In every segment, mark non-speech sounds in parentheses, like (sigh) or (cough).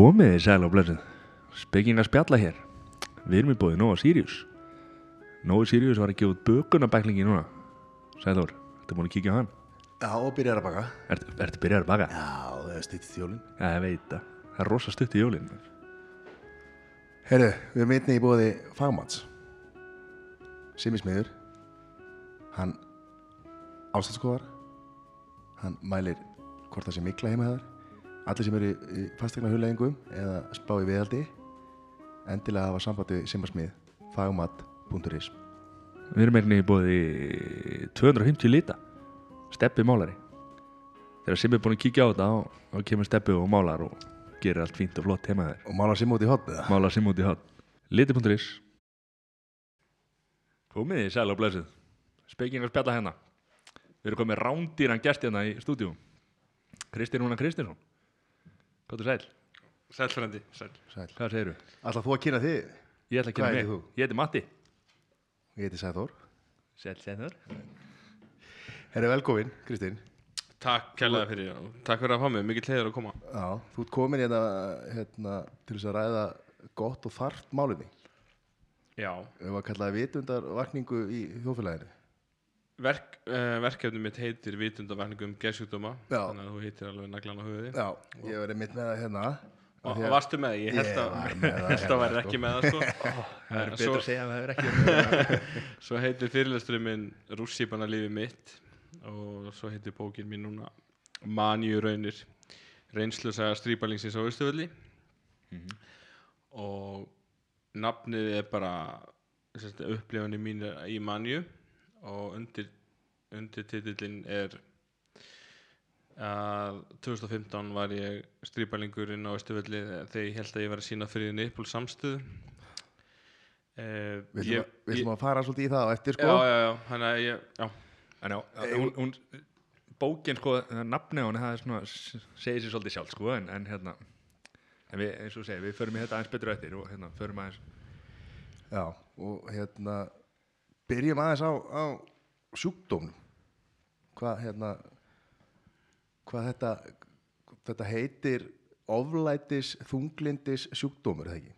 Komið þið sæl og blessuð. Speking að spjalla hér. Við erum í bóði Nóa Sirius. Nóa Sirius var að gefa út bökunabæklingi núna. Sæður, ertu búin að kíkja á hann? Já, og byrjar að baka. Ertu, ertu byrjar að baka? Já, það er stýttið þjólin Já, ég veit það. Það er rosa stutt í jólin. Herru, við erum einnig í bóði fagmats Simismiður. Hann ástæðskoðar Hann mælir hvort það sé mikla heima þar Allir sem eru í fastegna hulleggingum eða spá í viðhaldi endilega hafa samband við Simismið fagmat.is Við erum einnig í bóði 250 lita. Steppi málari. Þegar Simmi er búin að kíkja á þetta þá kemur Steppi og málar og gerir allt fínt og flott heima þeir og mála Sim út í eða? Málar Simmi út í hot Liti.is Komið þið sæl og blessuð. Speking að spjalla hérna. Við erum komið rándýran gest hérna í stúdíu Kristinn Rúna Kristinsson Hvað er sæl? Sælfrændi, sæl. Sæl Hvað segirðu? Alltaf þú að kynna þig? Ég ætla að Hvað kynna mig þú? Ég heiti Matti Ég heiti Sæþór Sæl, sæður Herru, velkomin, Kristín Takk kærlega fyrir, já. takk fyrir að fá mig, mikill heiður að koma. Já, þú ert komin hérna, hérna til þess að ræða gott og þarft málefni Já. Við varum að kalla það vitundarvakningu í þjóðfélaginu Verk, uh, verkefni mitt heitir Vitundavækningu um geðsjúkdóma, Já. þannig að þú heitir alveg naglan á höfuði. Já, ég var einmitt með það hérna Og, og varstu með það? Ég held að, með það (laughs) að væri hérna, ekki sko. með það, sko. (laughs) Það er Eh, betur að segja að það er ekki (laughs) Svo heitir fyrirlesturinn minn Rússíbana lífi mitt og svo heitir bókin mín núna Manju raunir reynslusaga strípalingsins á Östufölli og nafnið er bara upplifunni mín í Manju og undir, undir titillin er að 2015 var ég strípalingur inn á Östufölli þegar ég held að ég var að sína fyrir Nipul samstöðu. Eh, Við ætlum, að, fara svolítið í það á eftir sko. Já, já, já, hann að ég, já, En já, hún, hún, bókin sko, nafni á henni, það er svona, segir sér svolítið sjálf sko, en, en hérna, en við, eins og segja, við förum í þetta aðeins betur eftir og hérna, förum aðeins, Já, og hérna byrjum aðeins á, á sjúkdómnum hvað hérna hvað þetta þetta heitir oflætis þunglindis sjúkdómur, er það ekki?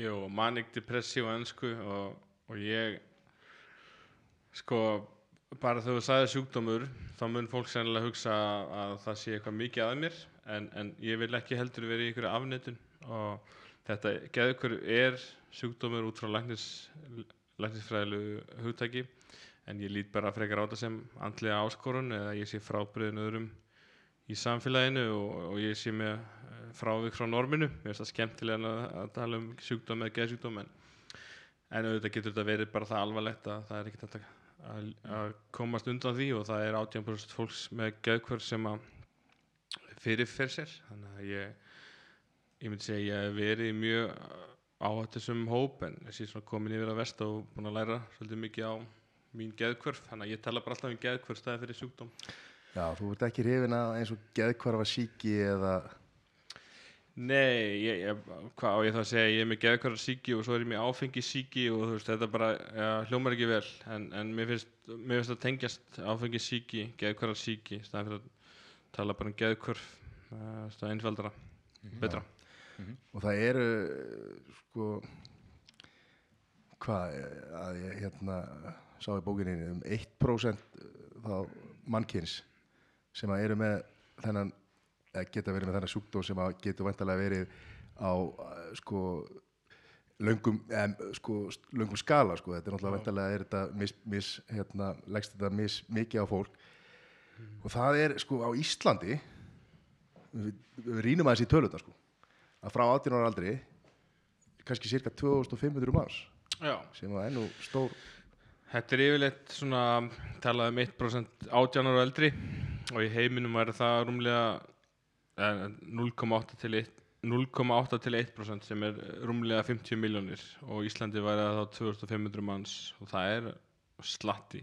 jú, manic depressive á ennsku og, og ég sko bara þegar þú sagði sjúkdómur þá mun fólk sennilega hugsa að það sé eitthvað mikið að mér en, en ég vil ekki heldur verið í einhverju afnetun og þetta geðukur er sjúkdómur út frá læknis, læknisfræðilegu hugtæki en ég lít bara frekar á þetta sem andlega áskorun eða ég sé frábriðin öðrum í samfélaginu og, og ég sé með eh, frávik frá norminu. Mér finnst það skemmtilega að, tala um sjúkdóm eða geðsjúkdóm en, en auðvitað getur þetta verið bara það alvarlegt að það er ekkert að, að, að komast undan því og það er 18% fólks með geðkvör sem að fyrirfer sér. Þannig að ég ég myndi segja að ég hef verið mjög áhættisum hóp en ég sé svona komin yfir að vest og búin að læra svolítið mikið á mín geðkvörf þannig að ég tala bara alltaf um geðkvörf staði fyrir sjúkdóm. Já, þú ert ekki hrifin að eins og geðkvarfa síki eða Nei, ég, ég, hvað á ég það að segja, ég er með geðkværar síki og svo er ég með áfengi síki og þú veist, þetta bara ja, hljómar ekki vel. En, en mér finnst, mér finnst að tengjast áfengi síki, geðkværar síki staðan fyrir að tala bara um geðkvörf uh, það er einfaldara, betra og það eru sko hvað að ég hérna sá í bókinni um 1% þá mannkyns sem að eru með þennan eða geta verið með þennan sjúkdóm sem að getur vantarlega verið á eh, sko löngum, em, sko, löngum skala sko. þetta er náttúrulega vantarlega er þetta mis, mis, hérna, leggst þetta mis mikið á fólk. Og það er sko á Íslandi við, við rýnum aðeins í tölutna sko að frá 18 ára aldri kannski cirka 2500 manns. Já, sem að enn stór þetta er yfirleitt svona talað um 1% átjánar og eldri og í heiminum væri það rúmlega eh, 0,8 til 1 0,8 til 1% sem er rúmlega 50 miljónir og Íslandi væri það þá 2500 manns og það er slatti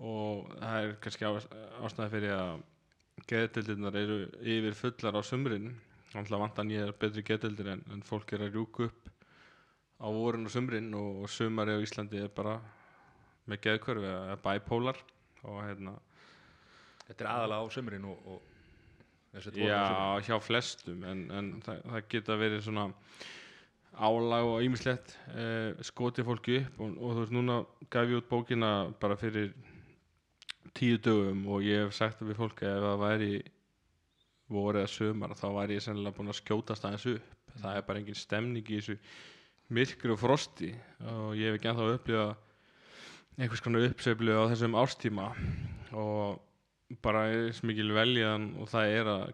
og það er kannski ástæði fyrir að geðdildirnar eru yfir fullar á sumrin að vantan ég er betri geðdildir en, en fólk er að rjúka upp á vorin og sumrin og, og sumari á Íslandi er bara með geðkörfi eða bipolar og hérna Þetta er aðalega á sömurinn og, og Já, hjá flestum en, en það, það geta verið svona álag og ýmislegt eh, skotið fólki upp og, og þú veist núna gaf ég út bókina bara fyrir tíu dögum og ég hef sagt við fólk að ef það væri voru eða sömar þá væri ég sennilega búin að skjótast aðeins upp. Það er bara engin stemning í þessu myrkri og frosti. Og ég hef ekki ennþá upplifa einhvers konar uppsveiflu á þessum árstíma. Og bara eins mikil veljan og það er að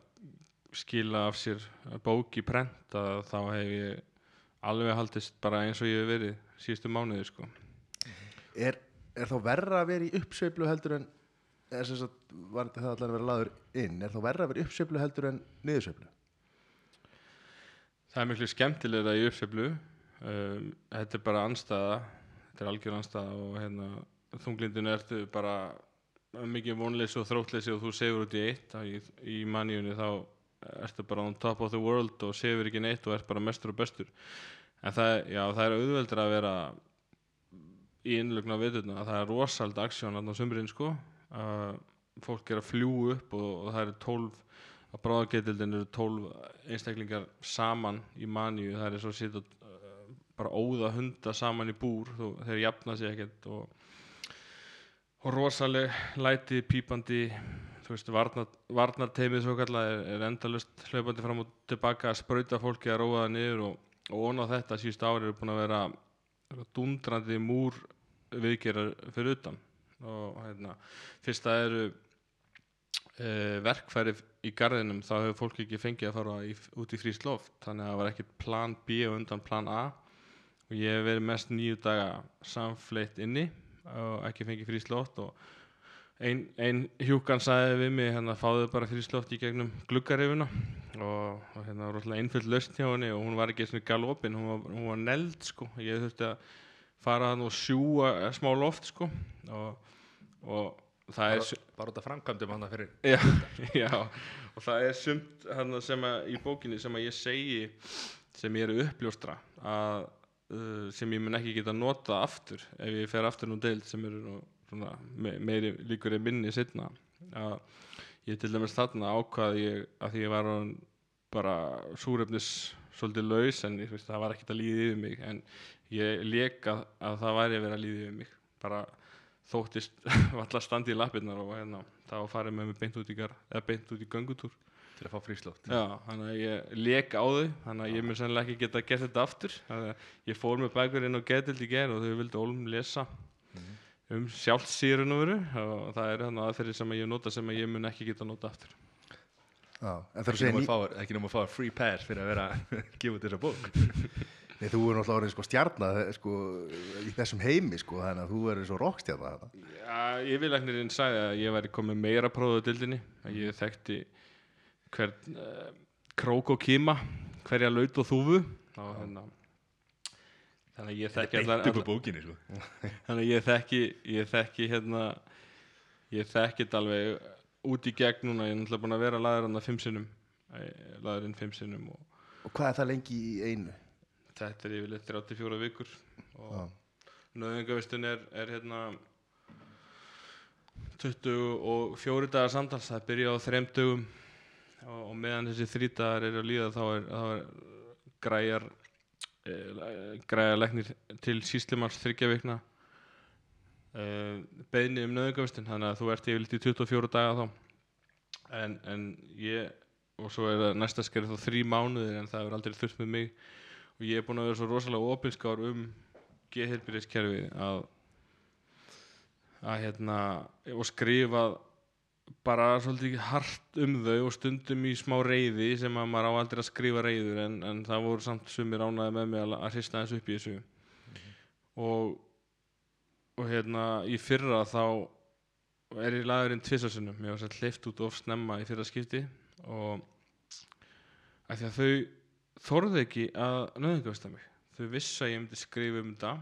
skila af sér bók í prent að þá hef ég alveg haldist bara eins og ég hef verið síðustu mánuði sko. er, er þá verra að vera í uppsveiflu heldur en er sem sagt, var það allan að vera laður inn. Er þá verra að vera í uppsveiflu heldur en niðursveiflu? Það er miklu skemmtilega í uppseflu um, þetta er bara anstæða þetta er algjör anstæða og hérna, þunglindinu ertu bara mikið vonleysi og þróttleysi og þú sefur út í eitt. Í, í manjunni þá ertu bara on top of the world og sefur ekki neitt og ert bara mestur og bestur. En það, já, það er auðveldur að vera í innlugna viturna það er rosald aksjón á sumrin sko uh, fólk er að fljú upp og, og það eru tólf að bráðagetildin eru tólf einstaklingar saman í maníu. Það er svo að sitja uh, bara óða hunda saman í búr. Þú, þeir jafna sig ekkert og, og rosaleg læti, pípandi þú veist, varnar, varnarteimið svo kallað er, er endalust hlaupandi fram og tilbaka að sprauta fólki að róa það niður og, og á þetta síðustu ári eru búin að vera dundrandi múr viðgerar fyrir utan og hérna, fyrst það eru uh, verkfæri í garðinum. Þá hefur fólk ekki fengið að fara í, út í frýst loft. Þannig að það var ekkert plan B og undan plan A. Og ég hef verið mest nýju daga samfleitt inni og ekki fengið frýst loft. Og ein, ein hjúkan sagði við mig hérna fáðu bara frýst loft í gegnum gluggarifuna. Og, og hérna rosalega einföld lausn hjá henni og hún var ekki svona galopin. Hún var, var neld sko. Ég þurfti að fara hann og sjúa smá loft sko. Og, og það er Bara út af framkvæmdum hann fyrir já, (laughs) já, og það er sumt hana, sem að, í bókinni sem að ég segi sem ég er að uppljóstra að, uh, sem ég mun ekki geta nota aftur ef ég fer aftur nú deild sem eru nú svona, me, meiri líkur en minni setna að ég til dæmis þarna ákvað ég að því ég var bara súrefnis svolítið laus en ég, veist, það var ekkert að líði yfir mig en ég leka að það væri að vera að líði yfir mig. Bara þóttist (laughs) valla standi í lappirnar og hérna, þá farið með mig beint út í, gar, eða beint út í göngutúr. Til að fá fríslótt Já, þannig að ég lék á þau þannig að ég mun sennilega ekki geta gert þetta aftur. Þannig að ég fór með bækur inn á getild í gerð og þau vildi ólum lesa um sjálfsýrun og veru. Og það er þannig aðferðir sem að ég nota sem að ég mun ekki geta nota aftur. Já, en þegar þú Ekki ný, að fá- free pass fyrir að vera að (laughs) gefa út þessa bók (laughs) nei, þú er náttúrulega orðin sko stjarnað sko, í þessum heimi sko, þannig að þú er svo rockstjarnað þarna. Já, yfirlæknirinn sagði að ég væri komið meira prófið á dildinni að ég þekkti hvern uh, krók og kima hverja laut og þúfu og hérna þannig að ég þekki allar, Beint upp á bókinni sko. (laughs) þannig að ég þekki ég þekki hérna ég þekki þetta alveg út í gegn núna, ég er náttúrulega búin að vera laður hann að fimm sinnum eh, laður inn fimm sinnum og Og hvað er það lengi í einu? Þetta er yfirleitt 34 vikur og Já. nöðungavistun er, er hérna 24 dagar samtals. Það byrja á þrem dögum og, og meðan þessi þrý dagar er að líða þá er, er græjar e, græjar leknir til síslimanns þryggja vikna e, beðni um nöðungavistun þannig að þú ert yfirleitt í 24 daga þá. En, en ég og svo er það næsta skerið þá þrý mánuðir en það er aldrei þurft með mig og ég er búinn að vera svo rosalega opinskár um geðheilbyrðiskerfið að að hérna og skrifa bara svolítið hart um þau og stundum í smá reyði sem að maður á aldrei að skrifa reyður en, en það voru samt sumir ánaði með mig að, að hrista þessu upp í þessu. Og og hérna í fyrra þá er ég lagurinn tvisarsunum ég var sætt hleyft út of snemma í fyrra skipti og af því að þau þorðu ekki að nöðungavista mig. Þau vissu að ég myndi skrifa um þetta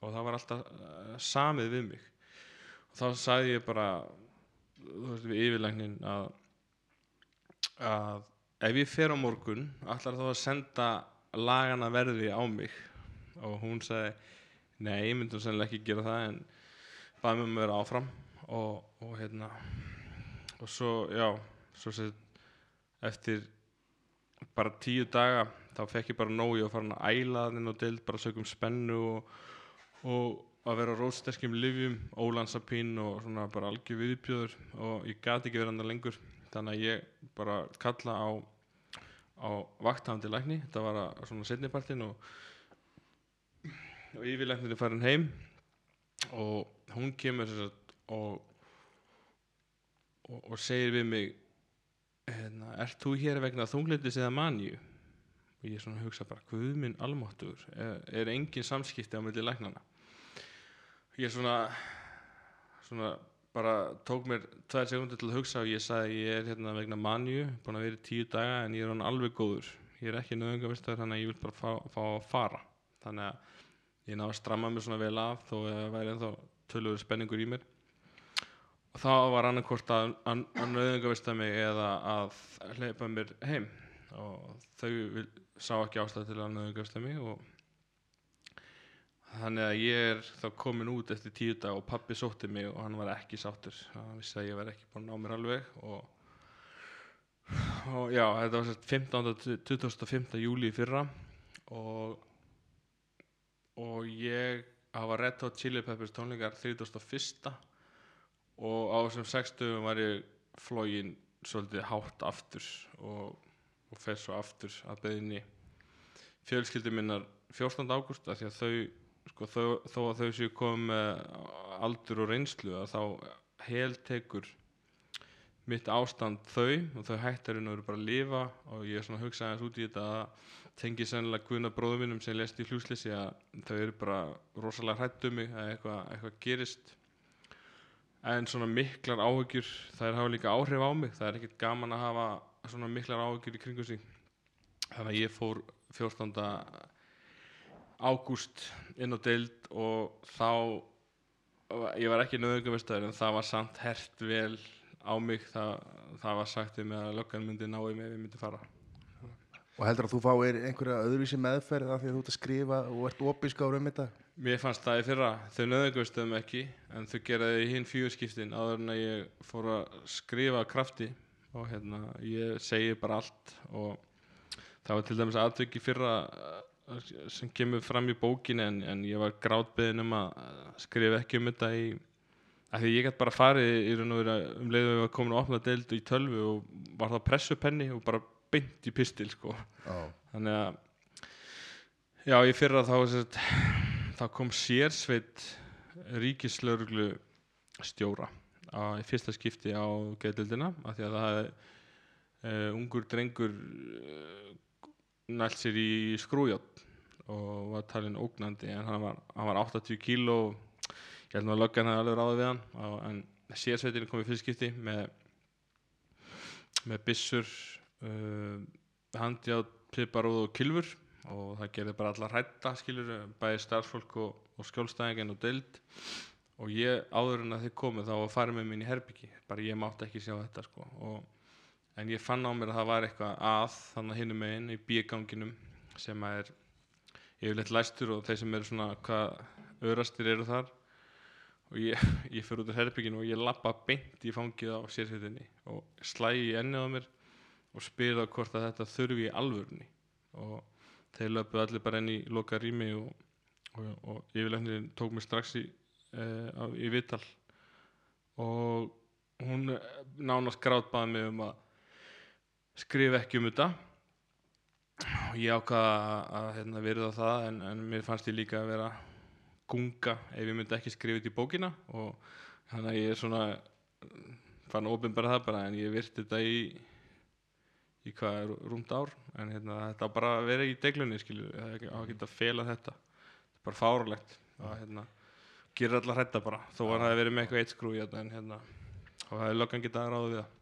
og það var alltaf uh, samið við mig. Og þá sagði ég bara þú veist við yfirlæknin að að ef ég fer á morgun allar þá að senda lagana verði á mig? Og hún sagði nei, ég myndi sennilega ekki gera það en baði mig um að vera áfram. Og, og hérna og svo, já svo sér eftir bara tíu daga þá fekk ég bara nóg ég að fara að æla þinn og deild bara sögum spennu og, og að vera á rótsterkjum livjum, ólansapín og svona bara algjör viðbjöður og ég gati ekki verið hann lengur. Þannig að ég bara kalla á á vakthafandi lækni. Þetta var að svona setnipartin og, og yfirlæknir er farin heim og hún kemur og, og segir við mig hérna, ert þú hér vegna þungleitis eða manju og ég svona hugsa bara guð minn almáttur er, er engin samskipti á milli læknana ég svona svona bara tók mér tvær sekundir til að hugsa og ég sagði ég er hérna vegna manju búin að vera í tíu daga en ég er hann alveg góður. Ég er ekki nöðungavistar þannig að ég vil bara fá, fá að fara. Þannig að ég náði að stramma mig svona vel af þó að það væri ennþá tölur spenningur í mér þá var annarkvort að, að, að nöðungavista mig eða að hleypa mér heim og þau vil, sá ekki ástæð til að nöðungavista mig og þannig að ég er þá komin út eftir tíu dag og pappi sótti mig og hann var ekki sáttur hann vissi að ég var ekki búin ná mér alveg og, og já, þetta var sérst 15. til 25. júli fyrra og og ég hafa Red Hot Chili Peppers tónleikar 31. og á þessum 60 var ég flógin svolítið hátt aftur og, og fer svo aftur að beðinni fjölskyldi minnar 14. ágúst af því að þau sko, þó, þó að þau séu komið aldur og reynslu að þá heltekur mitt ástand þau og þau hættarinn að vera bara að lifa og ég er svona að hugsa aðeins út í þetta að tengi sennilega guðna bróðum mínum sem lest í hljúsleysi að þau eru bara rosalega hrætt um mig að eitthvað, eitthvað gerist en svona miklar áhugjur það er hafa líka áhrif á mig. Það er ekkert gaman að hafa svona miklar áhugjur í kringum sig. Þannig að ég fór 14 ágúst inn á deild og þá ég var ekki nöðungumestöður en það var samt hert vel á mig. Það, það var sagt við mig að löggan myndi ná í mig ég myndi fara. Og heldur að þú fáir einhverja öðruvísi meðferð af því að þú ert að skrifa og ert opinskáður um þetta? Mér fannst það í fyrra, þau nöðungumestöðum ekki en þau geraði í hinn fjögurskiptin áður en að ég fór að skrifa af krafti og hérna ég segi bara allt og það var til dæmis aðtök í fyrra sem kemur fram í bókinu en, en ég var grátbeðin um að skrifa ekki um þetta í að því ég gæti bara farið í raun og veru um leiðu að við varum komin að opna deild í tölvu og var það pressupenni og bara beint í pistil sko Já. þannig að já ég fyrra þá sett, þá kom sérsveit ríkislauruglu stjóra í fyrsta skipti á geðdildina af því að það hefði uh, ungur drengur uh, nælt sér í skrújátt og var talin ógnandi en hann var, hann var 80 kíló. Ég held að löggan hefði alveg ráðið við hann og, en sérsveitin kom í fyrstskipti með með byssur uh, handjátt, piparúð og kilfur og það gerði bara alla hrætta skilur, bæði starfsfólk og, og skjólstæðingin og deild. Og ég áður en að þið komið þá var farið með mín í herbyggi bara ég mátti ekki sjá þetta sko. Og en ég fann á mér að það var eitthvað að þannig hinnum meginn í bíganginum sem að er yfirleitt læstur og þeir sem eru svona hvað örastir eru þar. Og ég, (laughs) ég fyrir út af herbygginu og ég lappa beint í fangið á sérsveitinni og slægi í ennið á mér og spyr það hvort að þetta þurfi í alvörunni. Og þeir löpu allir bara enn í loka rými og, og, og yfirleiknirinn tók mér strax í, uh, á, í vital og hún nánast grátbaði mig um að skrifa ekki um þetta. Og ég ákvaða að, að hérna, verða það en, en mér fannst ég líka að vera gunga ef ég myndi ekki skrifa þetta í bókina. Og þannig að ég er svona fann ofinbara það bara en ég virti þetta í í hvað er rúmt ár. En hérna, þetta bara að vera í deglunni skilju, það er ekki að geta að fela þetta. Þetta er bara fárlegt og hérna, gerir allar hrætta bara. Þó að það hefði verið með eitthvað eitt skrú í þetta en hérna, og það er löggan getað að ráða við það.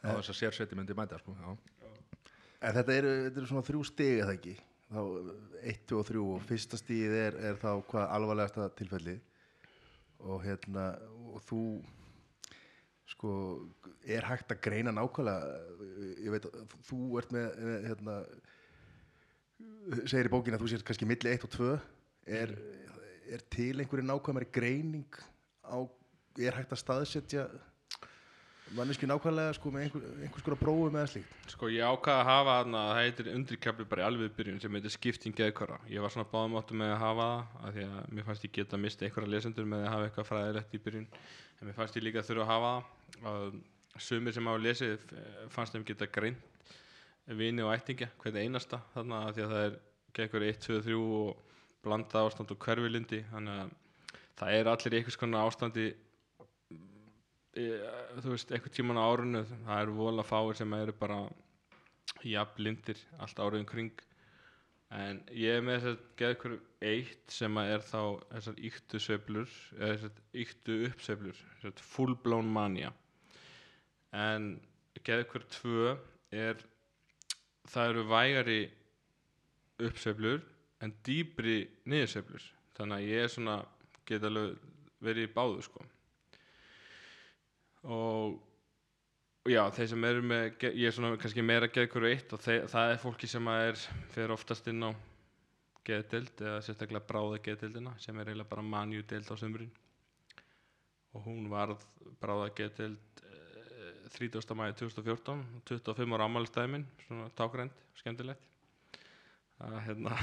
Á þess að sérsveiti myndi mæta sko. já. En þetta eru, þetta eru svona þrjú stig eða ekki? Þá eitt, tvö og þrjú og fyrsta stigið er, er þá hvað alvarlegasta tilfelli og hérna og þú sko er hægt að greina nákvæmlega ég veit að þú ert með, hérna segir í bókinu að þú sér kannski milli 1 og 2 er, er til einhverju nákvæmari greining á, er hægt að staðsetja manneski nákvæmlega sko með einhver, einhvers konar prófum eða slíkt Sko ég ákvaða að hafa þarna, það heitir undirkjafli bara í alveg byrjun sem heitir skipting geðkvara. Ég var svona báðum áttu með að hafa það af því að mér fannst ég geta mista einhverja lesendur með að hafa eitthvað fræðilegt í byrjun. En mér fannst ég líka þurfa að hafa það. Að sumir sem hafa lesið eh, fannst þeim geta greint vini og ættingja, hvernig einasta þarna af því að það er geðkvara 1, 2, 3 og blanda ástand og hverfilindi. Þannig að það er allir einhvers konar ástandi þú veist, eitthvað tíman á árunu það eru vola fáir sem eru bara jafn lindir allt árið um kring. En ég er með þess að geða ykkur eitt sem að er þá þessar yktu sveiflur eða þessar yktu uppsveiflur þessar full blown mania. En geða ykkur tvö er það eru vægari uppsveiflur en dýbri niðursveiflur. Þannig að ég er svona geta verið í báðu sko og já, þeir sem eru með ég er svona kannski meira geðkvöru eitt og þeir, það er fólki sem að er fer oftast inn á geðdeild eða sérstaklega bráða geðdeildina sem er eiginlega bara manju deild á sömurinn og hún varð bráða geðdeild eh, 30. mæði 2014 25 ára ammælstæmin svona tákrænt, skemmtilegt. Að hérna.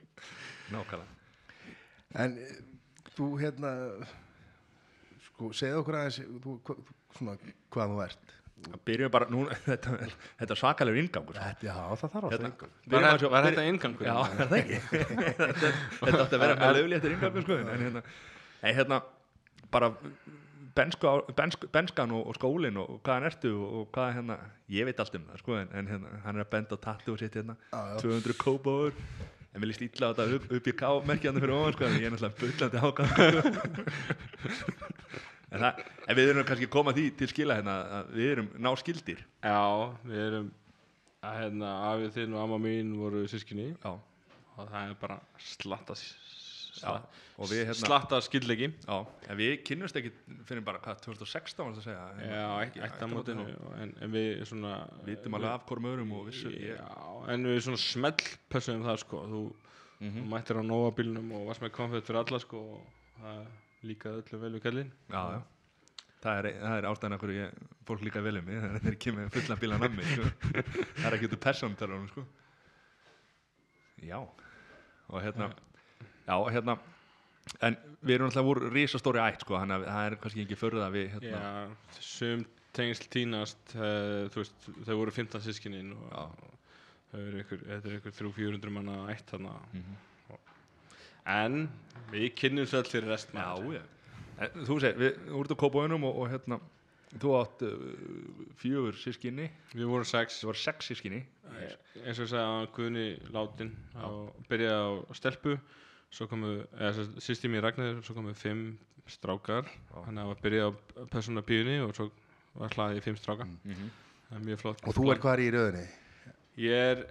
(laughs) Nákvæmlega. En eh, þú hérna sko segðu okkur aðeins þú, svona, hvað þú ert. Byrjum bara, nú, (laughs) þetta, þetta er svakalegur inngangur. Sko. Þetta, já, það þarf Hérna, alltaf einhver var, byrjum þetta, að- var byrjum- þetta inngangur? Já, er það ekki? (laughs) Þetta átti að vera með löfli eftir inngangur sko en hérna, nei, hérna bara bensku, á- bensku, benskan og, og skólin og, og hvaðan ertu og, og hvað hérna, ég veit allt um það sko en, en hérna, hann er að benda á tattu og sitt hérna Já, já. 200 kópáður en mér líst illa á þetta upp, upp í ká-merkjandi fyrir ofan sko en ég er náttúrulega bullandi ákvæm (laughs) en, það, en við erum kannski að koma því til skila hérna að við erum náskildir Já, við erum að hérna, afið þinn og amma mín voru sískinni já, og það er bara slatta hérna slatta skildleiki Já, en við kynnumst ekki fyrir bara, hvað, 2016 var það að segja? Já, Hérna, ekki ættamótinu en, en við svona Vitum alveg af hvorm öðrum og vissu Já, en við svona smell pössum það sko. Þú, Mhm. þú mættir á Nova bílnum og varst með konfett fyrir alla sko og það líkaði öllu vel við kallinn Já, já Það er, það er ástæðan af hverju ég, fólk líka vel um mig þannig að þeir kemur fullan bíla nammi sko. það er ekki út úr persónumtalunum sko. Já og hérna já, hérna en við erum alltaf voru risastóri ætt sko, þannig að það er kannski ekki förða við hérna, Já, sum tengsl tínast uh, þú veist, þau voru 15 sískinin og þau eru ykkur, þetta er ykkur 300-400 manna ætt þarna Mhm. En við kynnum svo allir rest Já, já. En, Þú segir, við þú ert á kópáunum og, og hérna þú átt uh, fjögur sískinni við vorum sex. Það var sex sískinni eins og ég sagði að Guðni látin og byrjaði á stelpu. Svo komu, eða sýsti mér Ragnar svo komu fimm strákar. Að það var byrjað á persóna píunni og svo var hlaðið í fimm strákar Mhm. það er mjög flott. Og þú er hvað í röðinni? ég er,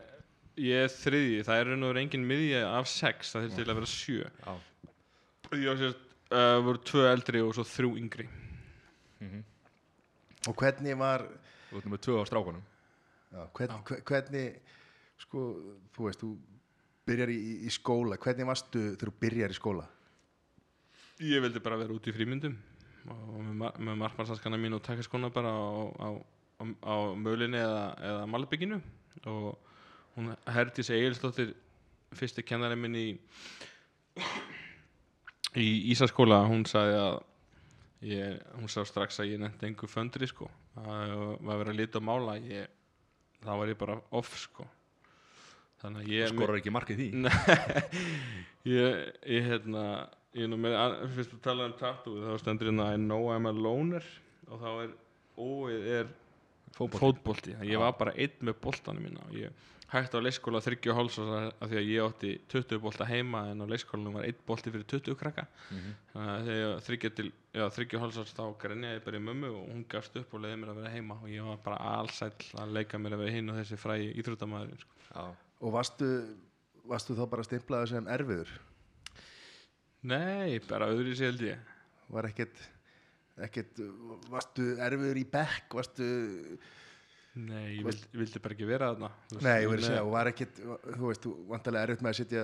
ég er þriði það er raun og verið engin miðja af sex það þurfti til að vera sjö. Já. ég var sérst uh, voru tvö eldri og svo þrjú yngri. Og hvernig var Þú ert með tvö á strákunum. Já, hvern, hve- hvernig sko, þú veist, þú byrjar í, í skóla. Hvernig varstu þegar þú byrjar í skóla? ég vildi bara vera út í frímyndum og með, mar með markmannsaskana mín og taka skona bara á, á, á, á mölinni eða, eða malbygginu og hún Herdís Egilsdóttir fyrsti kennari minn í í Ísaskóla hún sagði að ég, hún sá strax að ég nefndi engu föndri sko. Að var verið að lita og mála ég, þá var ég bara off sko. Þannig að ég skorar ekki markið því? (laughs) Ég, ég hérna ég nú með, fyrst að tala um tattoo þá stendur hérna I know I'm a loner og þá er óið er fótbolti, ég var bara einn með boltanum mína og ég hægt á leikskóla 30 háls af því að ég átti 20 bolta heima en á leikskólanum var einn bolti fyrir 20 krakka þannig að þegar 30 háls þá grenjaði ég bara í mömmu og hún gafst upp og leiði mér að vera heima og ég var bara allsæll að leika mér að vera hinn og þessi frægi íþróttamæður sko. Já. Og varstu, varstu þá bara stimplaður sem erfiður? nei, bara öðru held ég Var ekkert, ekkert varstu erfiður í bekk? Varstu, Nei, ég vildi, vildi bara ekki vera þarna veist, nei, ég verið að segja, og var ekkert þú veist, þú vantarlega erfitt með að sitja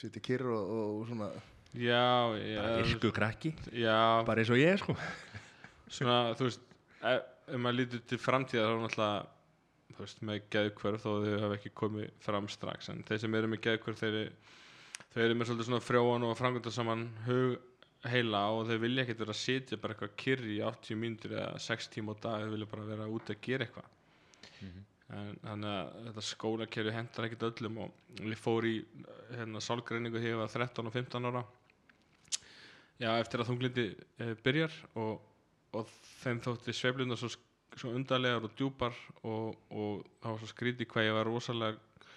sitja kyrr og, og svona Já, já, bara virku krakki. Já. Bara eins og ég sko. Svona, þú veist ef, ef maður lítur til framtíðar þá er náttúrulega þú veist, með geðkvörf þó þau hafa ekki komið fram strax en þeir sem eru með geðkvörf þeir, þeir eru með svolítið svona frjóan og framkvæmda saman hug heila og þau vilja ekkert vera að sitja bara eitthvað kyrri í 80 mínútur eða 6 tíma á dag, þau vilja bara vera út að gera eitthvað en þannig að þetta skólakerfi hendar ekkert öllum og ég fór í hérna sálgreiningu þegar ég var 13 og 15 ára. Já, eftir að þunglindi e, byrjar og, og þeim þótti sveiflundar svo, svo undarlegar og djúpar og, og það var svo skrítið hvað ég var rosalega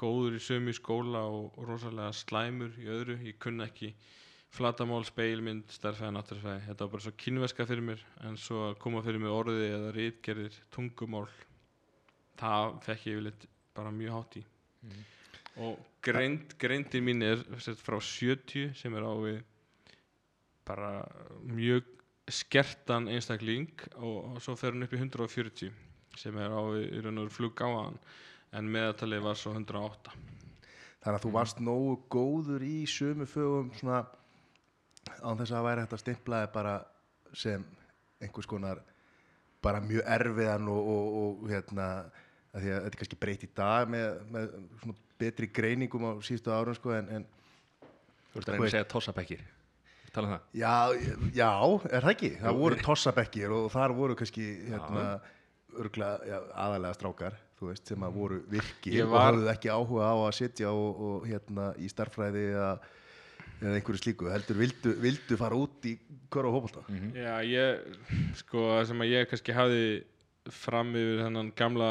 góður í sömu í skóla og, og rosalega slæmur í öðru. Ég kunna ekki flatamál, speilmynd, stærfæði, náttúrfæði þetta var bara svo kynveska fyrir mér en svo að koma fyrir mig orði eða rítgerðir tungumál það fekk ég yfirleitt bara mjög hátt í. Og greind, greindin mín er frá 70 sem er á við bara mjög skertan einstakling og, og svo fer hún upp í 140 sem er á við í raun og veru flug gáðan en meðaltalið var svo 108 Þannig að þú varst nógu góður í sömu fögum svona án þess að það væri hægt að stimplaði bara sem einhvers konar bara mjög erfiðan og, og, og hérna að því að þetta er kannski breytt í dag með, með svona betri greiningum á síðustu árum sko en, en Þú ert að reyna að segja tossabekkir. Tala um það. Já, já, er það ekki? Það voru tossabekkir og þar voru kannski hérna örgla, já, aðalega strákar þú veist, sem að voru virki Ég og var- hafðu ekki áhuga á að sitja og, og hérna í starffræði eða, eða einhverju slíku heldur vildu, vildu fara út í hver og hópulta Já, ég, sko, sem að ég kannski hafði fram yfir þennan gamla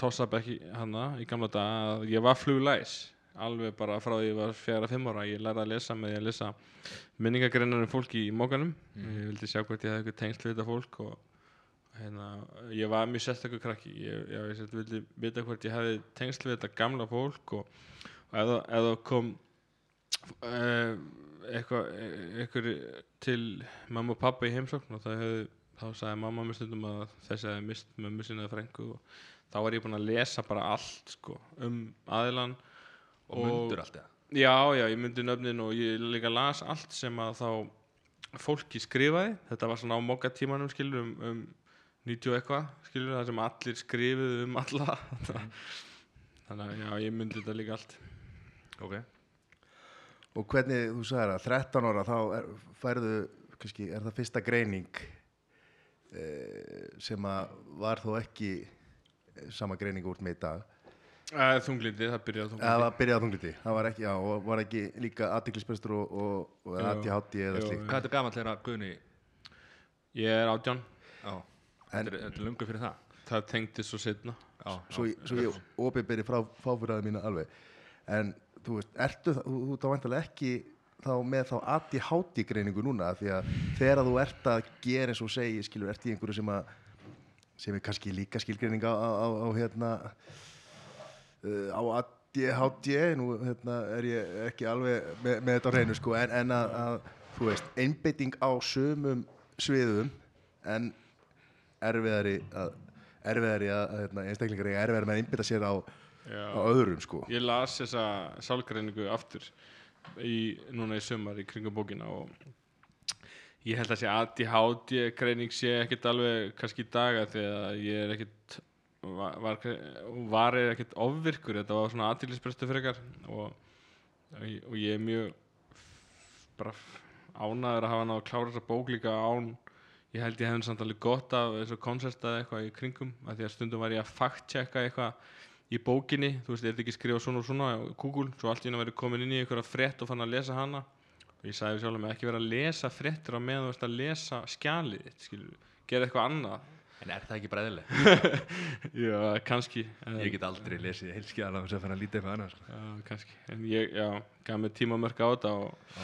tossabekki hana í gamla dag að ég var fluglæs alveg bara frá því ég var fjara fimm ára. Ég lærði að lesa með því að lesa minningagreinar um fólk í mókanum ég vildi sjá hvort ég hefði eitthvað tengsl við þetta fólk og hérna, ég var mjög sérstakur krakki. Ég, já, ég sett, vildi vita hvort ég hefði tengsl við þetta gamla fólk og, og ef, það- kom uh, eitthvað eitthvað til mamma og pappa í heimsókn og það hefði, þá sagði mamma mér stundum að þessi hefði mist mömmu sinni eða frængu og þá var ég búinn að lesa bara allt sko, um aðilan Og mundur allt eða? Já, já, ég myndi nöfnin og ég líka las allt sem að þá fólki skrifaði, þetta var svona á mokka tímanum skilur um, um 90 og eitthvað skilur það sem allir skrifuðu um alla. (laughs) Þannig að já, ég myndi þetta líka allt. Ok. Og hvernig, þú sagðir að 13 ára þá er, færðu, kannski, er það fyrsta greining eh, sem að var þó ekki sama greining úr með í dag. Þunglindi, það byrjaði Það þunglindi. Var byrjað á þungliti, það var ekki, já, og var ekki líka aðtiklisbestur og, og, og Jú. ADHD eða Jú, slíkt. Hvað er þetta gamall þegar að Guðni Ég er átján, Já Þetta er, þetta lungu fyrir það. Það tengdi svo setna Já, Svo, ég- svo ég opið frá fáfyrraði mína alveg. En þú veist, ertu, það- þú, þú þá vantarlega ekki þá með þá ADHD greiningu núna? Því að þegar þú ert að gera eins og segir, skilur, ert í einhverju sem að sem er kannski líka skilgreining á, á, á, hérna uh, á ADHD nú hérna, er ég ekki alveg með, með þetta á hreinu sko en, en að, að þú veist, einbeiting á sömum sviðum en erfiðari að erfiðari að, hérna, einstaklingar er erfiðari með að einbytta sér á, á öðrum sko. Ég las þessa sálgreiningu aftur í, núna í sumar í kringum bókina og ég held að sé ADHD greining sé ekkit alveg kannski í daga þegar ég er ekkit var, var, var er ekkit ofvirkur. Þetta var svona aðtillisprestu frekar og, og ég- og ég er mjög bara ánæður að hafa náðu að klára þessa bók líka án ég held ég hefði samt alveg gott af þessu koncert eða eitthvað í kringum af því að stundum var ég að fact-checka eitthvað í bókinni, þú veist, er þetta ekki skrifað svona og svona á Google, svo allt í henni verið komin inn í einhverja frétt og fann að lesa hana og ég sagði sjálf með ekki vera að lesa fréttir á meðan þú veist að lesa skjalið gera eitthvað annað. En er það ekki bræðileg? (laughs) já, kannski Ég get aldrei lesið heilskjala og svo fann að lítið með annars sko. já, kannski, en ég, já, gaf mig tímamörk á þetta og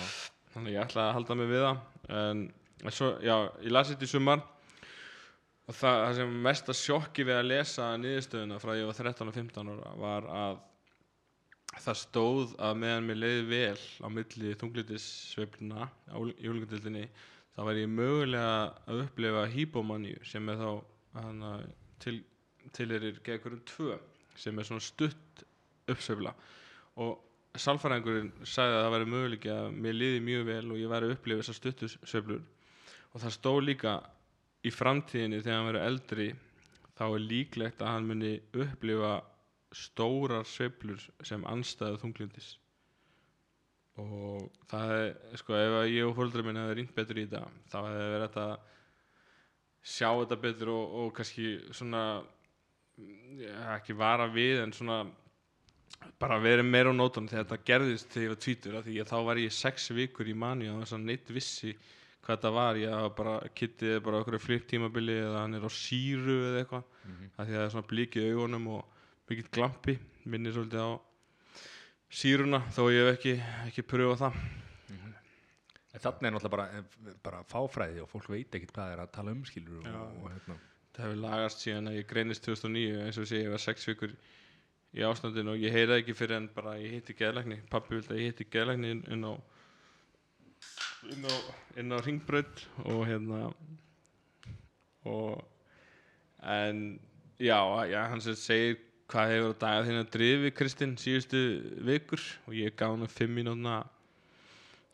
þannig að ég ætlaði að halda mig við það. En, en svo, já, ég las þetta í sumar og það, það sem mesta sjokki við að lesa niðurstöðuna frá ég var 13 og 15 ára var að það stóð að meðan mér leiði vel á milli þunglitisveifluna í úlingundildinni þá væri ég mögulega að upplifa hýpomaníu sem er þá hana, til, tilerir gegnum tvö sem er svona stutt uppsveifla. Og sálfræðingurinn sagði að það væri möguleiki að mér liði mjög vel og ég væri að upplifa þessar stuttu sveiflur. Og það stóð líka í framtíðinni þegar hann verður eldri þá er líklegt að hann muni upplifa stórar sveiflur sem anstæðu þunglindis og það er sko ef ég og fólkdra minn hefði rýnt betur í þetta þá hefði verið þetta sjá þetta betur og, og kannski svona ja, ekki vara við en svona bara verið meira á nótunum þegar þetta gerðist þegar ég var tvítur því að þá var ég sex vikur í mani og þess að neitt vissi hvað þetta var ég var bara, kittið bara okkur flip tímabili eða hann er á síru eða eitthvað Mhm. af því að það er svona blíkið augunum og mikill glampi minnir svolítið á síruna þó ég hef ekki, ekki pröfað það. En þannig er náttúrulega bara, eh, bara fáfræði og fólk veit ekkert hvað er að tala um skilur og, og hérna. Það hefur lagast síðan að ég greinist 2009 eins og segi ég var sex vikur í ástandinu og ég heyrði ekki fyrir en bara ég hitti geðlækni. Pappi vildi að ég hitti geðlækni inn, á inn á, inn á ringbraut og hérna og en já, já hann sem segir hvað hefur á dagað þín að drifi Kristinn síðustu vikur? Og ég gaf hann fimm mínúna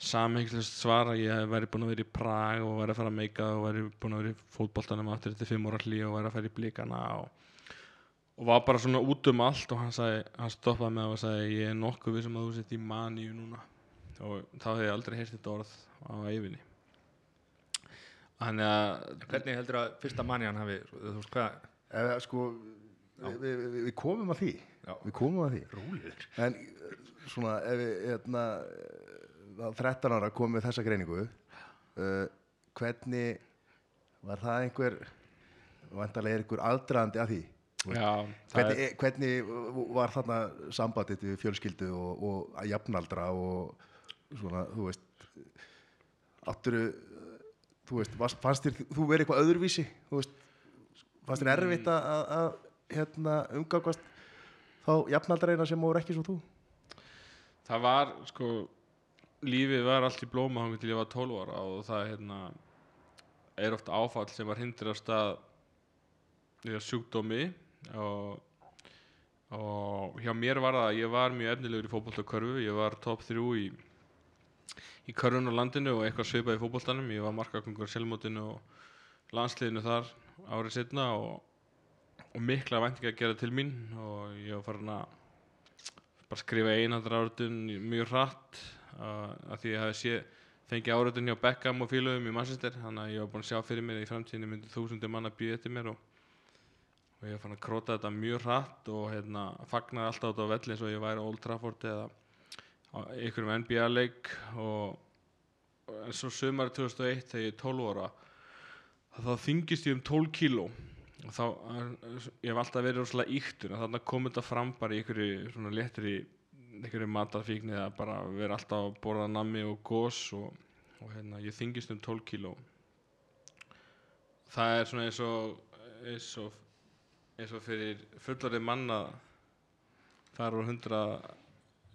samhengslust svar að ég væri búinn að vera í Prag og væri að fara að meika og væri búinn að vera í fótboltanum aftur þetta fimm ára hlý og væri að fara í blíkana og, og var bara svona út um allt og hann, sagði, hann stoppaði með og sagði ég er nokkuð við sem að þú sett í maníu núna. Og þá hefði ég aldrei heyrt þetta orð á æfinni Þannig að Hvernig heldur að fyrsta manni hann hafi, þú veist hvað Eða, sko, við, við, við, við komum að því. Já. við komum að því. Róliður en eh, svona ef við hérna, eh, 13 ára komum við þessa greiningu. Uh, hvernig var það einhver vantarlega er einhver aldraðandi að því? Já, hvernig, er, er, hvernig var þarna sambandið við fjölskyldu og, og að jafnaldra og svona, þú veist átturu þú veist, fannst þér þú verið eitthvað öðruvísi? Þú veist, fannst þér erfitt að hérna, umgangast þá jafnaldraina sem voru ekki svo þú? Það var sko lífið var allt í blóma hann til ég var 12 ára og það hérna, er oft áfall sem var stað í sjúkdómi og, og hjá mér var það að ég var mjög efnilegur í fótbolta körfu ég var top 3 í í körfun á landinu og eitthvað svipað í fótboltanum. Ég var markakongur selmótinu og landsliðinu þar árið setna og, og mikla væntinga að gera til mín og ég var farin að bara skrifa einhandra áratun mjög hratt að því ég sé, fengið áratun hjá Beckham og félögum í Manchester þannig að ég var búin að sjá fyrir mér í framtíðinni myndi þúsundir manna býða eftir mér og, og ég var fann að króta þetta mjög hratt og hérna, fagnaði alltaf út á velli eins og ég væri Old Trafford eða einhverjum NBA leik og, og en svo sömari 2001 þegar ég er 12 ára þá þingist ég um 12 kíló. og þá, ég hef alltaf verið rosalega íktur og þannig kom þetta fram bara í einhverju svona léttri einhverju matarfíkni eða bara vera alltaf að borða nammi og gós og, og hérna, ég þingist um 12 kíló. Það er svona eins og eins og, eins og fyrir fullorðið manna fara úr 100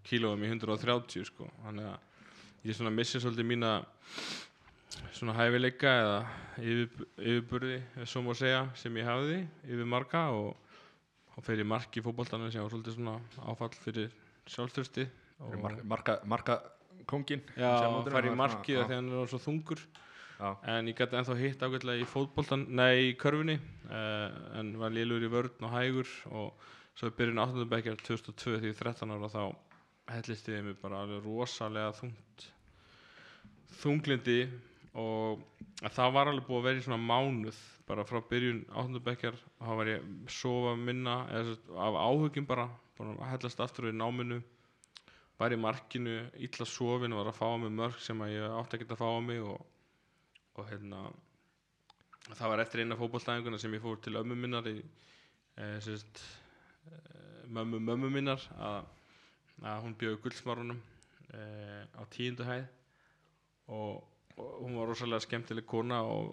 kílóum í 130 sko. Þannig að ég svona missi svolítið mína svona hæfileika eða yfir, yfirburði má segja sem ég hafði yfir marga og og fer í mark í fótboltanum sem var svolítið svona áfall fyrir sjálfstyrsti og marka, marka, kongin já, fær í markið þegar hann er svo þungur Já. en ég gæti ennþá hitt ágætlega í fótboltan nei, í körfunni uh, en var lélur í vörn og hægur og svo í byrjun 8. bekkjar 2002 því ég er 13 ára þá hellist ég mig bara alveg rosalega þungt þunglindi og að það var alveg búið að vera í svona mánuð bara frá byrjun 8. bekkjar þá var ég að sofa minna eða, af áhugjum bara, bara að hellast aftur í náminu var í markinu, illa sofin var að fá á mig mörg sem að ég átti ekki að fá á mig og, og hérna það var eftir eina fótbollstæðinguna sem ég fór til ömmu minnar í e, sérst, e, mömmu mömmu minnar að, að hún bjöði guldsmárunum e, á tíundu hæð og, og hún var rosalega skemmtileg kona og,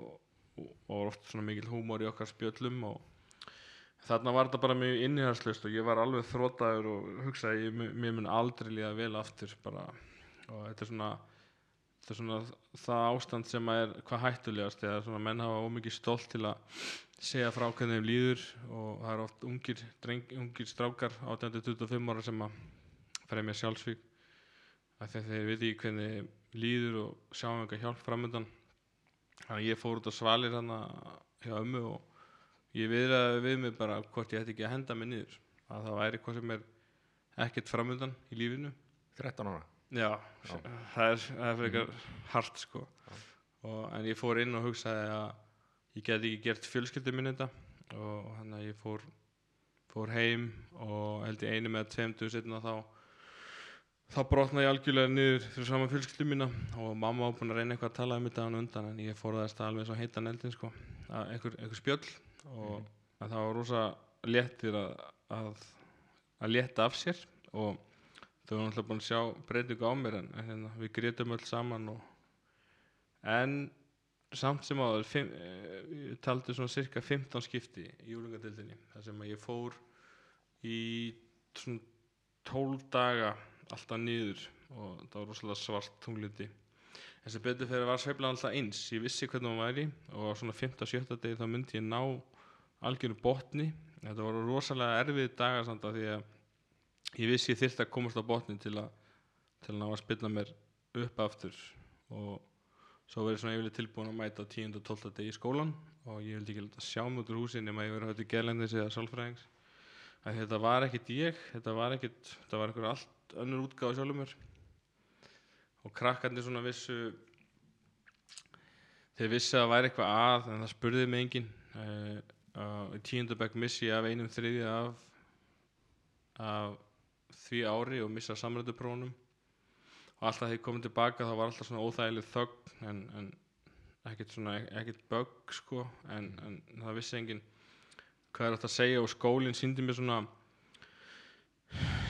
og, og var oft svona mikil húmor í okkar spjöllum og þarna var þetta bara mjög innihaldslust og ég var alveg þrótaður og hugsaði ég, mér mun aldrei líða vel aftur bara. Og þetta er svona þetta er svona það ástand sem er hvað hættulegast eða svona menn hafa ómikið stolt til að segja frá hvernig þeim líður og það er oft ungir, dreng, ungir strákar 18-25 ára sem að fremja sjálfsvík af því að þeir viti ekki hvernig líður og sjá um eitthvað hjálp framöndan þannig að ég fór út á svalir hann hjá ömmu og ég viðraði við mig bara hvort ég ætti ekki að henda mig niður. Að það væri eitthvað sem er ekkert framöndan í lífinu. 13 ára? Já, það er, er frekar hart sko. Og, en ég fór inn og hugsaði að ég geti ekki gert fjölskyldu minn þetta. Og hann að ég fór fór heim og held ég einu með tveimtu setna þá þá brotnaði ég algjörlega niður fyrir saman fjölskyldu mína og mamma var búin að reyna eitthvað að tala um þetta hann undan en ég fór það alveg svo heitan eldin sko. Að einhver, einhver spjöll og að það var rosa léttir að, að, að létta af sér og þau var náttúrulega búin að sjá breytingu á mér en, en hérna, við grétum öll saman og, en samt sem áður fimm, eh, ég taldi svona cirka 15 skipti í júlingadildinni þar sem að ég fór í svona 12 daga alltaf niður og það var rosalega svart tungliti en sem betur fyrir var sveiflega alltaf eins ég vissi hvernig maður væri og á svona 5. og 7. degi þá myndi ég ná algjöru botni þetta voru rosalega erfið dagar samt að því að ég vissi ég þyrfti að komast á botnin til að til að ná að spilla mér upp aftur og svo verið svona yfirlega tilbúin að mæta á 10. og 12. degi í skólan og ég vildi ekki láta sjá út úr húsin nema ég verið að höfðu gerlendis eða sálfræðings að þetta var ekkit ég þetta var ekkit, þetta var einhver allt önnur útgáð sjálfur mér. Og krakkarnir svona vissu þeir vissi að það væri eitthvað að en það spurði mig enginn. Uh, uh, í tíundabæk missi ég af einum þriðja af, af því ári og missa samrættuprónum og alltaf þegar ég komið tilbaka þá var alltaf svona óþægileg þögn en, en ekkert svona ekkert bögg sko. En, en það vissi enginn hvað er þetta að segja og skólinn síndi mér svona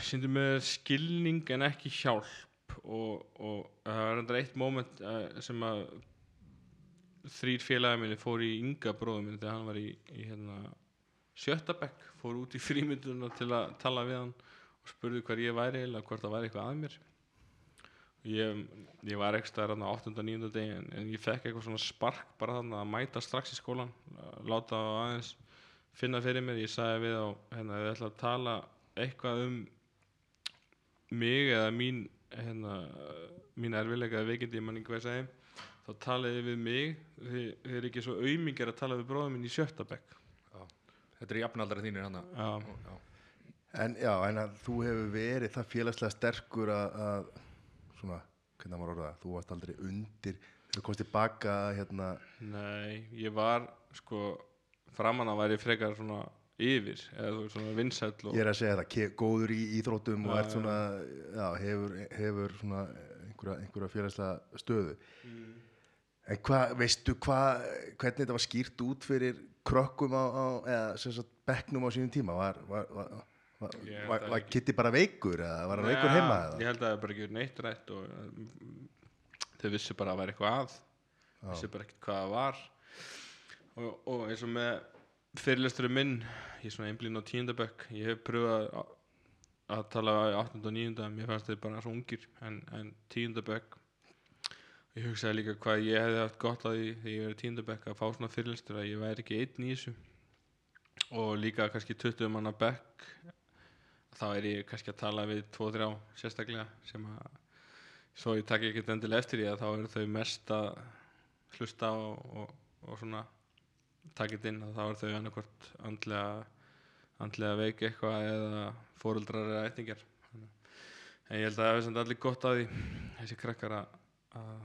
síndi mér skilning en ekki hjálp og, og það var endur eitt moment uh, sem að þrýr félagið minni fór í ynga bróðum minn þegar hann var í, í hérna, sjöttabekk fór út í frímynduna til að tala við hann og spurði hver ég væri eða hvort það væri eitthvað að mér ég, ég var ekki stæðar á 8. og 9. degi en, en ég fekk eitthvað svona spark bara þannig að mæta strax í skólan láta aðeins finna fyrir mér ég sagði við á hérna ef þið ætla að tala eitthvað um mig eða mín hérna, mín erfilega veikindi ég man ekki hvað ég segi þá talaði við mig þið, þið er ekki svo auðmingar að tala við bróðum minn í sjötta bekk. Þetta er jafnaldra þínir hann Já. En já, en að þú hefur verið það félagslega sterkur að, að svona, hvernig maður orða þú varst aldrei undir, þú komst tilbaka hérna, Nei, ég var sko framan að væri frekar svona yfir eða þú veist svona vinsæll og ég er að segja það, góður í íþróttum og Já, ert svona, já, hefur, hefur svona einhverja, einhverja félagslega stöðu. En hvað, veistu hvað, hvernig þetta var skýrt út fyrir krökkum á, á eða sem sagt bekknum á sínum tíma, var, var, var, var, ekki. Kitty bara veikur eða var hann veikur Já, heima eða? Ég held að það er bara ekki verið neitt rætt og mm, þau vissu bara að væri eitthvað að vissu bara ekkert hvað það var og, og eins og með fyrirlesturum minn ég er svona einblín á tíundabökk ég hef pröfað að, tala í 8. og 9. en mér fannst þau bara svo ungir en, en tíundabökk ég hugsaði líka hvað ég hefði haft gott að því þegar ég verið tíundabökk að fá svona fyrirlestur að ég væri ekki einn í þessu og líka kannski 20 manna bekk þá er ég kannski að tala við 2-3 sérstaklega sem að svo ég takk ekkert endilega eftir því að þá eru þau mest að hlusta og, og, og svona takit inn að þá eru þau annarkvort andlega, andlega veik eitthvað eða fóruldrar eða ættingjar. En ég held að það er allir gott að því þessi krakkar að,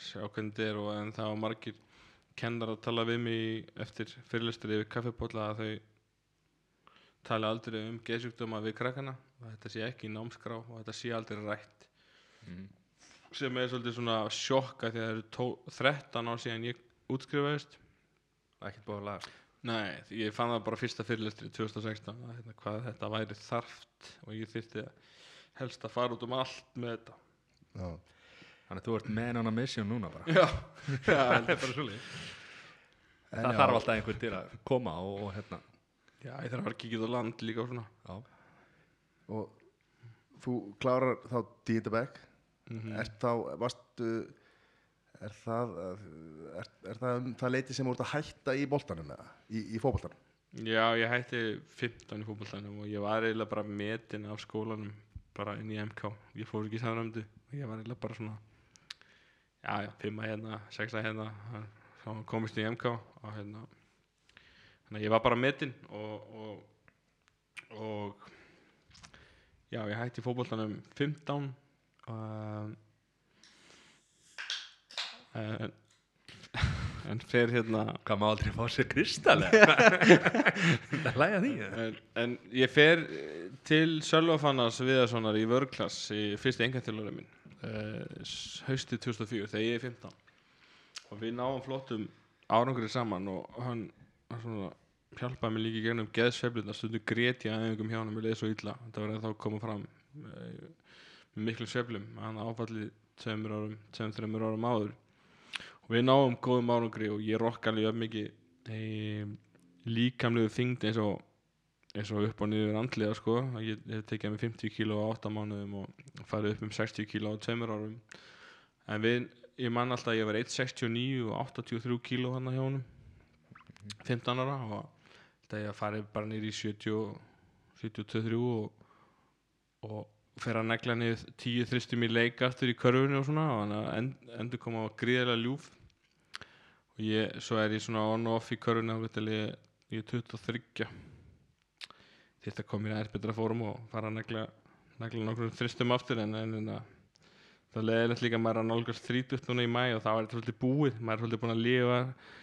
sjá hvernig þetta er og en það var margir kennar að tala við mig eftir fyrirlistur yfir kaffipólla að þau tala aldrei um geðsjúkdóma við krakkana og þetta sé ekki í námskrá og þetta sé aldrei rætt. Mhm. sem er svolítið svona sjokka því að það eru tó- 13 ár síðan ég útskrifaðist Ekkert búið að laga Nei, ég fann það bara fyrsta fyrirlestur í 2016 að hérna, hvað þetta væri þarft og ég þyrfti að helst að fara út um allt með þetta. Já. Þannig að þú ert man on a mission núna bara. Já, (laughs) já, Það er bara svolítið En Það já, þarf alltaf einhver til að koma og, og hérna. Já ég þarf að kíkja út á land líka og svona. Já, og þú klárar þá tíundabæk Mhm. er þá, varstu er það er, er það um það leiti sem ert að hætta í boltanum eða, í, í fótboltanum? Já, ég hætti 15 í fótballtænum og ég var eiginlega bara metin af skólanum bara inn í MK ég fór ekki samræmdu og ég var eiginlega bara svona já, já, pimma hérna, sexa hérna þá komist ég í MK og hérna þannig að ég var bara metinn og, og, og já, ég hætti fótboltanum 15 um, en, en fer hérna Hvað má aldrei fá sér kristalega? (laughs) Það hlæja því eða? en, en ég fer eh, til Sölvafannas Viðarssonar í vörklass í fyrsti engatilurinn minn uh, haustið 2004 þegar ég er 15 og við náum flottum árangrið saman og hann, svona, hjálpaði mér líka í gegnum geðsveifluna stundu grét ég aðeingum hjá hann með leið svo illa. Þetta var þá að koma fram uh, með miklu sveiflum. Hann áfallið tveimur árum, tveim, þreimur árum áður við náum góðum árangri og ég rokk alveg mikið e, líkamlegu þyngd eins og eins og upp og niður andlega sko. Ég hef tekið með 50 kíló á 8 mánuðum og farið upp um 60 kíló á 2 árum. En við, ég man alltaf að ég var 1,69 og 83 kíló hann hjá honum 15 ára. Og þetta ég að farið bara niður í 70 73 og, og fer að negla niður 10 þristum í leik aftur í körfunni og svona. Og að endur koma á gríðarlega ljúf ég, svo er ég svona on og off í veit ég, ég er 23 þetta kom mér aðeins betra fórum og fara að negla, nokkur þristum aftur en, en, en að, það leðilegt líka að maður er að nálgast 30 núna í mæ og þá er þetta svolítið búið. Maður er svolítið búin að lifa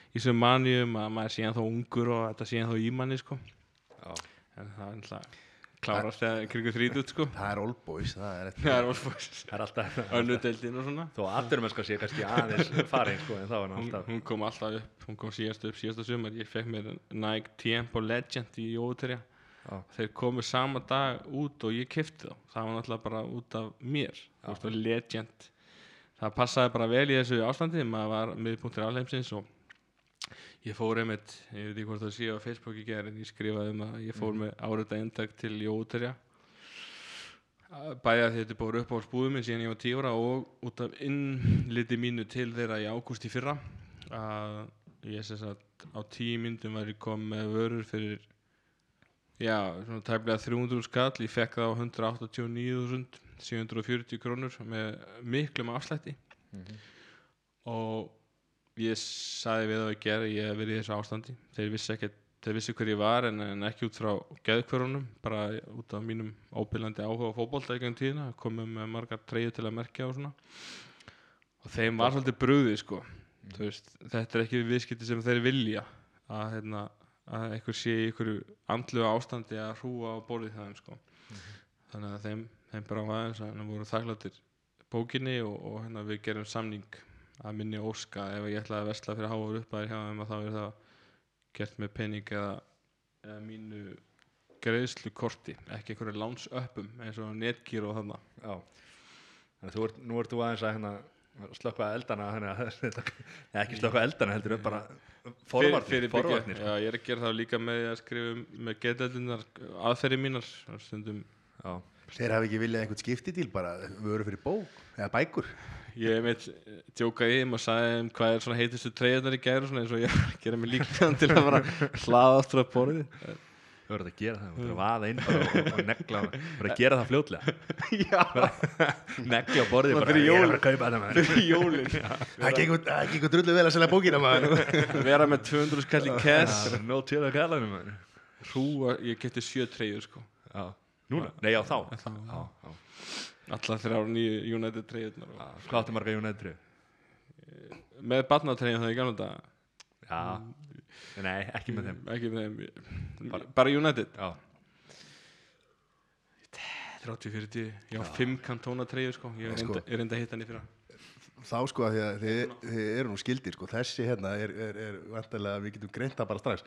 í þessum manjum að maður sé ennþá ungur og þetta sé ennþá í manni sko. En það er ennþá klárast þegar kringu 30 sko. Það er old boys það er það er orðfóks Það er alltaf önnu deildin og svona. Þó afturmennska sé kannski aðeins farin sko en þá er hann hún, alltaf hún kom alltaf upp, hún kom síðast upp síðasta sumar, ég fekk mér Nike Tempo Legend í Jóterja Já. þeir komu sama dag út og ég kifti þá, það var náttúrulega bara út af mér, og Legend. Það passaði bara vel í þessu ástandi. Maður var miðpunktur alheimsins og ég fór einmitt ég veit ekki hvort það sé á Facebook í gerð en ég skrifaði um að ég fór með árita eintak til Jóterja bæði að þetta búið upp á spúðum minn síðan ég var 10 ára og út af innliti mínu til þeirra í ágúst í fyrra að ég sem sagt á 10 myndum var ég kom með vörur fyrir já, svona tæplega 300 skall. Ég fekk það á 189.740 krónur með miklum afslætti. Og ég sagði við það að gera ég hef verið í þessu ástandi. Þeir vissi ekki þeir vissi hver ég var en, en ekki út frá geðkvörunum bara út af mínum óbyrlandi áhuga á fótbolta í gangum tíðina komum með margar treyju til að merkja og svona. Og þeim var svolítið brugðið sko. Þú veist, þetta er ekki viðskipti sem þeir vilja að, hérna, að einhver sé í einhverju andlu ástandi að hrúa á borðið þeim sko. þannig að þeim, þeim bara á aðeins að þeim voru þakkláttir bókinni og, og hérna, við gerum samning að minni óska ef ég ætlaði að vesla fyrir háur upp að hjá þeim að þá er það gert með pening eða, eða mínu greiðslukorti ekki einhverju lánsöppum eins og netgír og þarna. Já. Þannig að þú ert, nú ert þú aðeins að hérna slökka eldana þannig (laughs) að þetta eða ekki slökka eldana heldur upp bara forvarnir, fyrir forvarnir. Já, ég er að gera það líka með að skrifa um- með geðdeldinnar aðferði mínar stundum. Já, þeir hafi ekki viljað einhvern skiptidíl bara vöru fyrir bók eða bækur ég veit djóka í þeim og sagði þeim hvað er svona heitustu treyðunar í gæru svona eins og ég er gera mig líka til að bara hlaða aftur að borðið þú verður að gera það, þú verður að vaða inn og, og negla, þú verður að gera það fljótlega. Já, negla á borðið bara, ég er að kaupa þetta maður. Fyrir jólin. Það gengur- drullu vel að selja bókina maður. Vera með 200 skall í er nóg til að kalla henni maður. Hrúa, ég geti sjö treyður sko. Já, núna? Nei, já, þá Þá. Já, já allar þrjár nýju United treyðunar Já, Hvað áttu marga United með barnatreyðum það í gamla dag Já, nei, ekki með þeim. Ekki með þeim. Bara, bara United. Já, 30-40, já, 5 kantóna treyður sko. Ég er Sko. reynda, að hitta hann í fyrra. Þá sko að því að þið, þið eru nú skildir sko. þessi hérna er, er, er vantilega við getum greint það bara strax.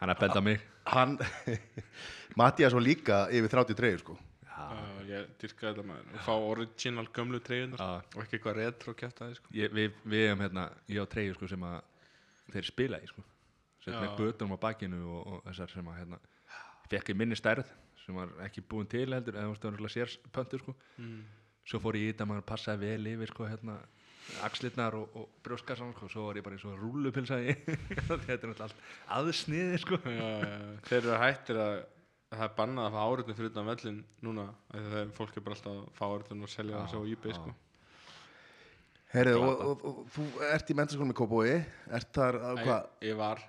Hann er að benda mig. hann (laughs) Mattias var líka yfir 33 sko Já, ég dyrka þetta maður og fá original gömlu treyðunar Já. og ekki eitthvað retro kæft aðeins sko. ég, við, við hefum hérna, ég á treyju sko sem að þeir spila í sko sem Já. með göttunum á bakinu og, og þessar sem að hérna fekk í minni stærð sem var ekki búin til heldur eða það var sér pöntu sko mm. svo fór ég í þetta maður passaði vel yfir sko hérna axlirnar og, og brjóskassan sko, svo var ég bara eins og rúllupilsaði (laughs) þetta er náttúrulega allt aðsniði sko já, já, þeir eru hættir að að það er bannað að fá áriðin fyrir utan vellin núna af því að það er- fólk er bara alltaf að fá áriðin og selja það svo á eBay já. sko. Herri, og, og, og, þú ert í mentaskólum í Kópói ert þar, að, hvað, ég, var,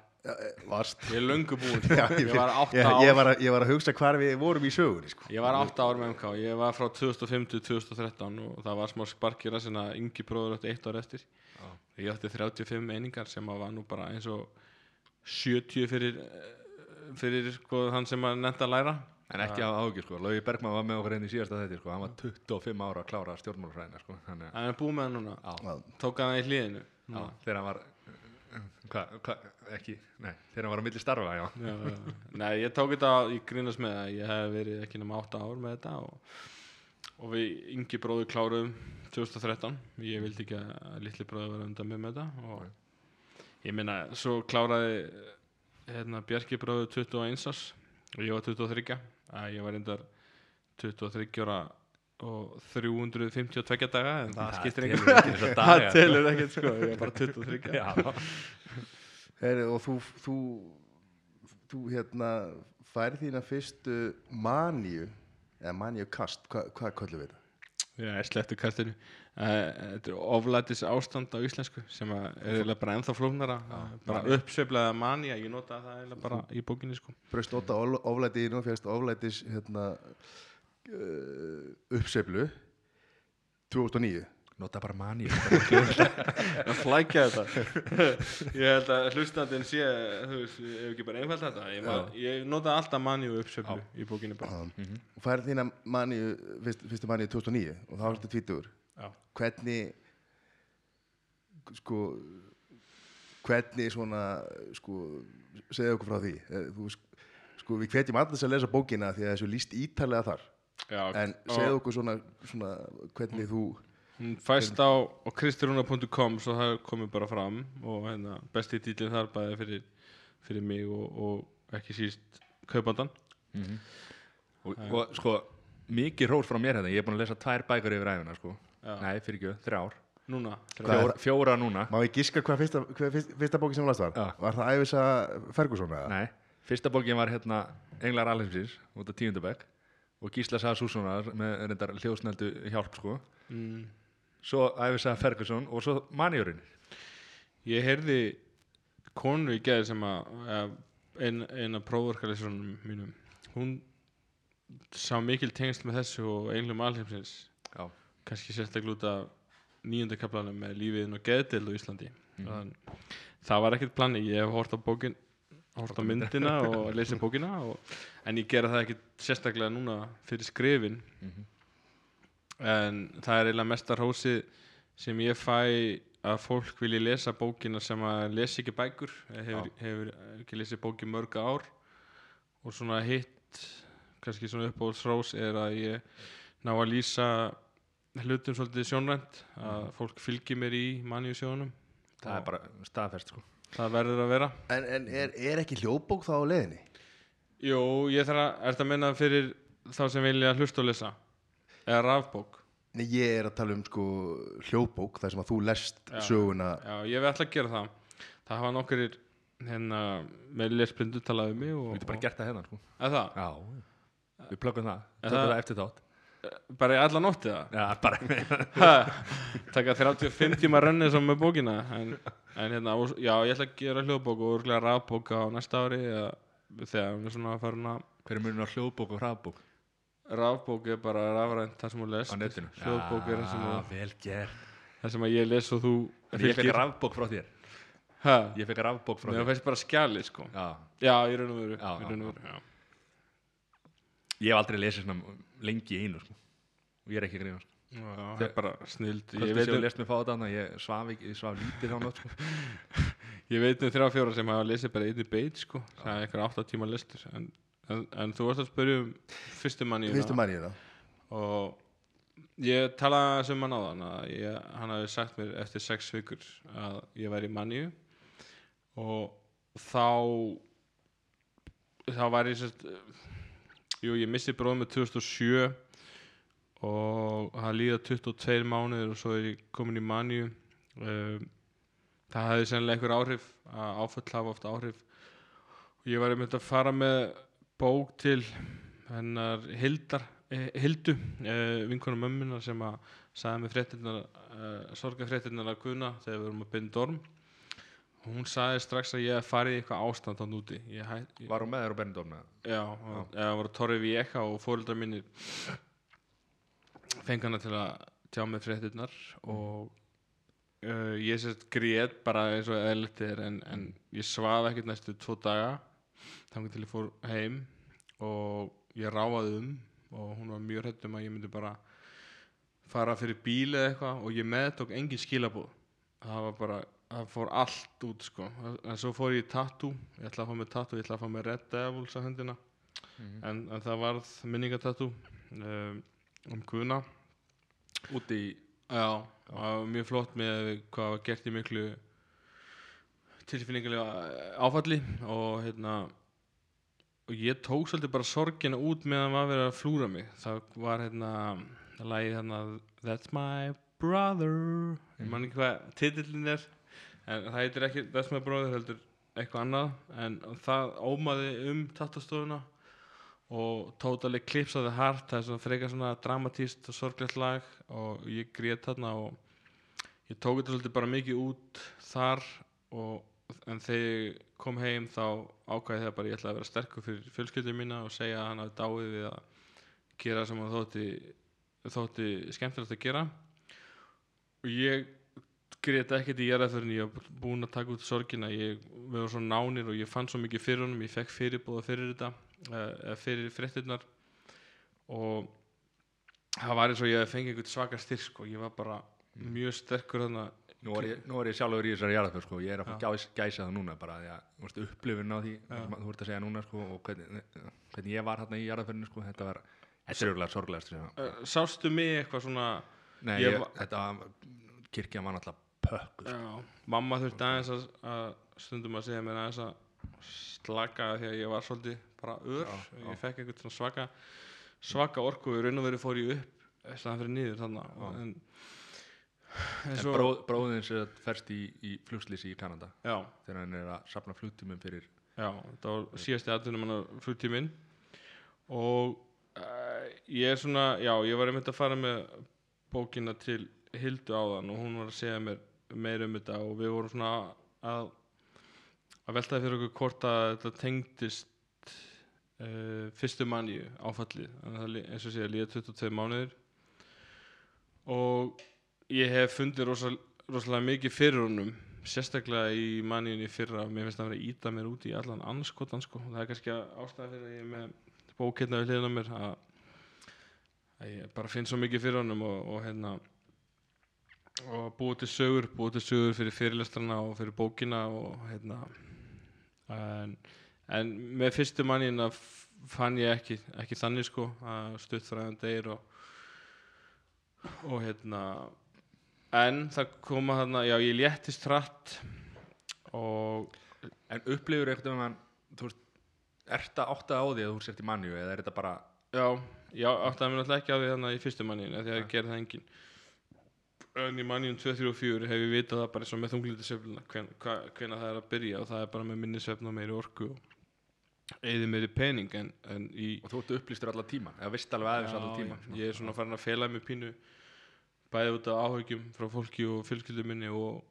varst. Ég er löngu búinn. (laughs) Já, ég ég, ég, var að, ég var að hugsa hvar við vorum í sögunni sko. Ég var 8 ár með MK, ég var frá 2005 til 2013 og það var smá sparkir að sinna yngi bróður átti eitt ár eftir. Já. ég átti 35 einingar sem að var nú bara eins og 70 fyrir eh, fyrir sko þann sem að nefnda að læra. En ekki á ágjur sko, Laugi Bergman var með okkur einn í síðasta þetta sko, hann var 25 ára að klára stjórnmálfræðina sko, þannig að, hann er búið með hann núna, já, Já. tók hann það í hliðinu. Já, þegar hann var, hvað, hva, ekki, nei, þegar hann var á milli starfa, já. Já, já. Nei, ég tók þetta í grínast með að ég hef verið ekki nema 8 ár með þetta og, og við yngi bróður kláruðum 2013 ég vildi ekki að litli bróður var undan með með þetta og ég meina, svo kláraði hérna, Bjarki bróður 21 árs. Og ég var 23 að ég var reyndar 23 ára og 352 daga en það, skiptir telur einhver ekki þessa daga, það telur ekkert sko, ég var bara 23 Já, Herri, og þú, þú, þú hérna færð þína fyrstu maníu eða maníu kast, Hva, hvað köllum við þetta? Já, ég slepptu kastinu. uh, Þetta er oflætis ástand á íslensku sem að er eiginlega bara ennþá flóknara. Bara uppsveiflaða manja ég nota það eiginlega bara í bókinni sko. Braust óta oflæti í nú fjast oflætis hérna uh, uppseflu 2009 nota bara mani, (laughs) (laughs) að flækja þetta. (laughs) Ég held að hlustandinn sé þú veist, ef ekki bara einfald þetta. Ég, ma- ég nota alltaf manju uppsveiflu í bókinni bara. Og færð þína maníu fyrst, fyrstu maníu 2009 og þá varstu tvítugur Já. hvernig sko hvernig svona sko, segðu okkur frá því. Eh, þú, sko, við hvetjum allir að lesa bókina því að þessu líst ítalega þar. Já, en segðu okkur svona, svona hvernig þú fæst á, á kristruna.com svo það komið bara fram og hérna, besti dýlinn þar bæði fyrir, fyrir mig og, og ekki síst kaupandan og, og sko, mikið rós frá mér hérna, ég er búin að lesa tvær bækur yfir æfina, sko, Já. nei, fyrir ekki, þrjár, núna fjóra, fjóra núna, má ég giska hvað fyrsta, hvað fyrsta, fyrsta bókin sem þú last var? Já. var það Ævisa Ferguson eða? nei, fyrsta bókin var hérna Englar Alheimsins, út af tíundabæk, og Gísla Saga Sússonar með reyndar hljóðsnældu hjálp, sko, mm. svo Æfisa Ferguson og svo Manjurinn, Ég heyrði konu í geði sem að að ein, prófverkalisunum mínum hún sá mikil tengsl með þessu og englum alheimsins já, kannski sérstaklega út af nýjunda kaplanum með lífiðin og geðdild á Íslandi. Mm. það var ekkert plani ég hef hort á bókin hort á myndina (laughs) og lesið bókina og, en ég gera það ekkert sérstaklega núna fyrir skrifin en það er eiginlega mesta hrósið sem ég fæ að fólk vilji lesa bókina sem að lesa ekki bækur hefur, hefur ekki lesið bóki mörg ár. Og svona hitt kannski svona uppáhaldsrós er að ég ná að lýsa hlutum svolítið sjónrænt að fólk fylgir mér í manni sjónum það er bara staðfest, sko. það verður að vera en, en er, er ekki hljóðbók þá á leiðinni? Jú, ég þarf að, er þetta að menna fyrir þá sem vilja hlusta og lesa eða rafbók Nei, ég er að tala um sko hljóðbók þar sem að þú lest Já. söguna Já, ég vil alltaf gera það það hafa nokkur hérna með lesblindu talaði um mig og, Við getum bara gert það hérna, sko. að það, Já, við plöggum það, það- það eftir þátt. Bara í alla nótti það Já, bara, taka 35 tíma rönni sem með bókina. En, en hérna, og- já, ég ætla að gera hljóðbók og örglega rafbók á næsta ári eða þegar við svona farin að hver er á hljóðbók og hraðbók rafbók er bara rafrænt það sem þú lest. Á netinu? hljóðbók er það sem, það sem ég les og þú En ég fekk rafbók frá þér. ha, Ég fekk rafbók frá Nei, það þér. fæst bara skjali sko. Já, já, í raun og veru, Já, í já, raun og já. veru já. Ég hef aldrei lesið svona lengi í einu, sko. Og ég er ekki að grína, sko. Já, það er bara snild ég veit, um, lest mér fá þetta, ég svaf ekki, ég svaf lítið þá nátt, sko. (laughs) ég veit um þrjá fjóra sem hafa lesið bara einni beit sko það er eitthvað átta tíma lestur en, en, en þú varst að spyrja um fyrstu manni fyrstu mannina og ég talaði sem hann á þann að ég, hann hafi sagt mér eftir sex vikur að ég væri í manniu og þá þá var ég sérst jú, ég missi bróðum með 2007 og það líða 22 mánuður og svo er ég komin í manniu um, það hefði sennilega einhver áhrif að áföll hafa oft áhrif. Og ég var einmitt að fara með bók til hennar Hildar, eh, Hildu eh, vinkona mömmuna sem að sagði mér fréttirnar uh, sorgafréttirnar að Guðna þegar við vorum að binda dorm hún sagði strax að ég hef farið í eitthvað ástand á núti ég, ég, Var hún með þér á eða? Já, eða var Torri Vieka og fóreldrar mínir fengi hana til að tjá með fréttirnar og uh, ég sérst grét bara eins og eðlitt er en, en ég svaf ekkert næstu tvo daga þannig til ég fór heim og ég ráfaði um og hún var mjög hrætt um að ég myndi bara fara fyrir bíl eða eitthvað og ég meðtók engin skilabóð það var bara, það fór allt út sko, en svo fór ég í tattoo. Ég ætlaði að fá mig tattoo, ég ætlaði að fá mig Red Devils á höndina en, en það varð minningatatú um, um Guðna Úti í Já, það var mjög flott með hvað var gert í miklu tilfinningulega áfalli og hérna og ég tók svolítið bara sorgina út meðan var verið að flúra mig. Það var hérna lagið hérna That's my brother. Ég man ekki hvað titillin er en það heitir ekki That's my brother heldur eitthvað annað. En það ómaði um tattastofuna og Totally Eclipse of the Heart. Það er svona frekar svona dramatíst og sorglegt lag og ég grét þarna og ég tók þetta svolítið bara mikið út þar og, en þegar ég kom heim þá ákvæði það bara ég ætlaði að vera sterkur fyrir fjölskyldum mína og segja að hann hafi dáið við að gera sem hann þótti, þótti skemmtilegt að gera. Og ég grét ekkert í jarðaförinu ég var búinn að taka út sorgina ég, við varum svo nánir og ég fann svo mikið fyrir honum ég fekk fyrirbúða fyrir þetta eh, eða fyrir fréttirnar og það var eins og ég hefði fengið einhvern svaka styrk sko. ég var bara mjög sterkur þarna Nú er ég, nú er ég sjálfur í þessari jarðaför sko. Ég er að fá gæs, gæsa það núna bara því að þú veist, upplifun á því sem þú ert að segja núna sko, og hvernig, hvernig ég var hérna í jarðaförinu sko, þetta var Þetta er örgulega sorglegast uh, sástu mig eitthvað svona Nei, ég ég, þetta kirkja var náttúrulega pökk sko. mamma þurfti aðeins að, að stundum að segja mér aðeins að slaka því að ég var svolítið bara ör. Já, já. ég fekk eitthvað svaka svaka orku og raun og veru fór ég upp í staðan fyrir niður þannig en, en En svo, bró, bróðin sem ferst í, í flugslýsi í Kanada já, þegar hann er að sapna flugtímum fyrir Já, þetta var síðasti aðtunum hann flugtíminn. Og uh, ég er svona, já, ég var einmitt að fara með bókina til Hildu áðan og hún var að segja mér meira um þetta og við vorum svona að að veltaði fyrir okkur hvort að þetta tengdist uh, fyrstu manni áfallið. Að eins og segja líða 22 mánuðir. Og ég hef fundið rosal, rosalega mikið fyrir honum sérstaklega í manniðinni fyrra. Mér finnst það að vera að íta mér út í allan anskotan sko. það er kannski ástæða fyrir að ég með bókirna við hliðina á mér að, að ég bara finn svo mikið fyrir honum og, og hérna og búið til sögur búið til sögur fyrir fyrirlestrana og fyrir bókina og hérna en, en með fyrstu mannina fann ég ekki, ekki þannig sko að stuttfræðan degir og og hérna en það koma þarna, já ég léttist hratt og En upplifur eitthvað um hann þú veist, ert að átta á því að þú sért í manju eða er þetta bara já, já áttaði mér náttúrulega ekki á því þarna í fyrstu manninu því að ég gerði það engin en í manninu 2, 3 og 4 hef ég vitað það bara eins og með hva, hvena það er að byrja og það er bara með minni svefn og meiri orku og eði meiri pening en, en í og þú ert upplýstur allar tíma eða vist alveg aðeins allar tíma Já, ég er svona farin að fela mig pínu bæði út af áhugjum frá fólki og fjölskyldum minni og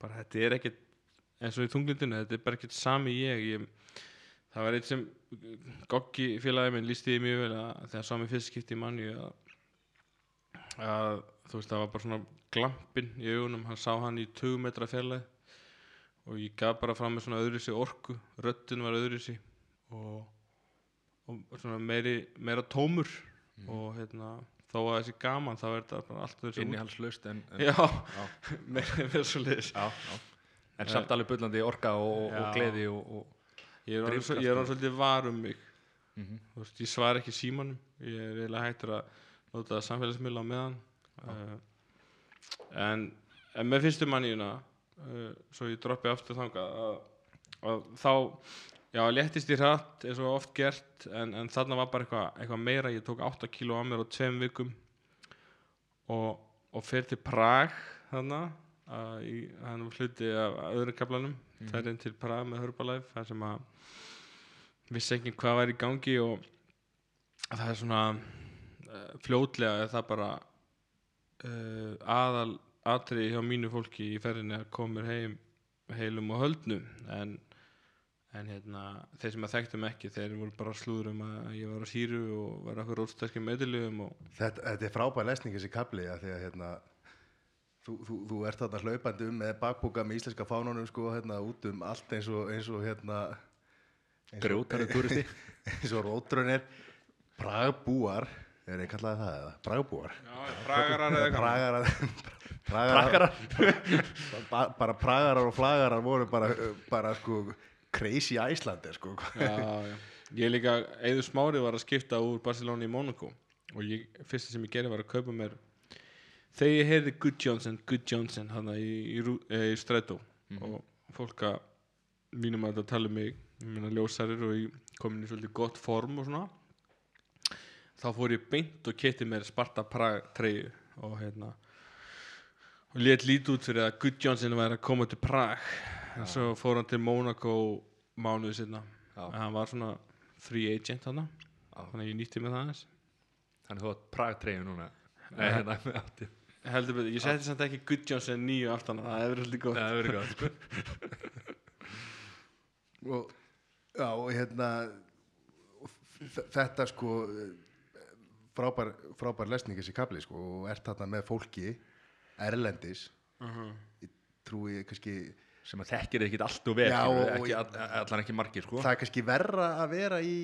bara þetta er ekkert eins og í tunglindinu, þetta er bara ekkert sami ég, ég það var eitt sem Goggi félagi minn lísti því mjög vel að þegar sá mig fyrst skipti manni að, að þú veist það var bara svona glampinn í augunum, hann sá hann í 20 metra fjarlæð og ég gaf bara fram með svona öðruvísi orku. Röddin var öðruvísi og, og svona meiri, meira tómur. Og hérna þó að þessi gaman þá er þetta allt þessi innihalslaust en, en, já, (laughs) meira meira svo já. en samt alveg bullandi orka og, og gleði og, og ég er orðinn svolítið var um mig. Mhm. Þú veist, ég svar ekki símanum. Ég er eiginlega hættur að nota samfélagsmiðla á meðan uh, en, en með fyrstu manníuna uh, svo ég droppi aftur þangað að, að þá já, léttist ég hratt eins og oft gert en, en þarna var bara eitthvað eitthva meira ég tók 8 kíló á mér á tveim vikum og, og fer til Prag þarna hann var hluti af öðrum kaplanum mm. ferðin til Prag með Herbalife þar sem að vissi ekki hvað væri í gangi og það er svona uh, fljótlega er það bara uh, aðal atriði hjá mínu fólki í ferðinni að koma mér heim heilum og höldnum. En, en hérna, þeir sem að þekktum ekki þeir voru bara slúður um að ég var á síru og var okkur rótstæski meðlugum og Þetta, þetta er frábær lesning þessi kapli að því að hérna, þú, þú, þú ert þarna hlaupandi um með bakbúka með íslenska fánunum sko, hérna, út um allt eins og, eins og hérna, eins og- Grjótari túristi. (laughs) eins og rótrunir Pragbúar er einn kallaði það eða? Pragbúar pragarar eða Pragarar Pragarar Ba- bara pragarar og flagarar voru bara, bara sko crazy Æslandi sko. já, já. ég líka, Eður Smári var að skipta úr Barcelona í Monaco og ég, fyrsta sem ég gerði var að kaupa mér þegar ég heyrði Good Johnson Good Johnson hann í, í, Rú- eh, í Strætó og fólk að mínum að þetta tala um mig ég meina ljósarir og ég komin í svolítið gott form og svona þá fór ég beint og keti mér Sparta Prag treyju og hérna og let lítið út fyrir að Good Johnson væri að koma til Prag. En svo fór hann til Monaco mánuðu sinna en hann var svona free agent hann þannig að ég nýtti mig það aðeins. Þannig þú átt Prag-treyju núna. Nei, hérna átti heldur betur, ég seti samt ekki Good Johnson nýju aftan það hefur svolítið góð Það hefur verið gott. (laughs) Og, já, og hérna þetta sko frábær, frábær lesning þessi kapli sko, og ert þarna með fólki erlendis. Uh ég trúi kannski sem að þekkir ekkit allt og vel Já, ekki, all, allan ekki margir sko. Það er kannski verra að vera í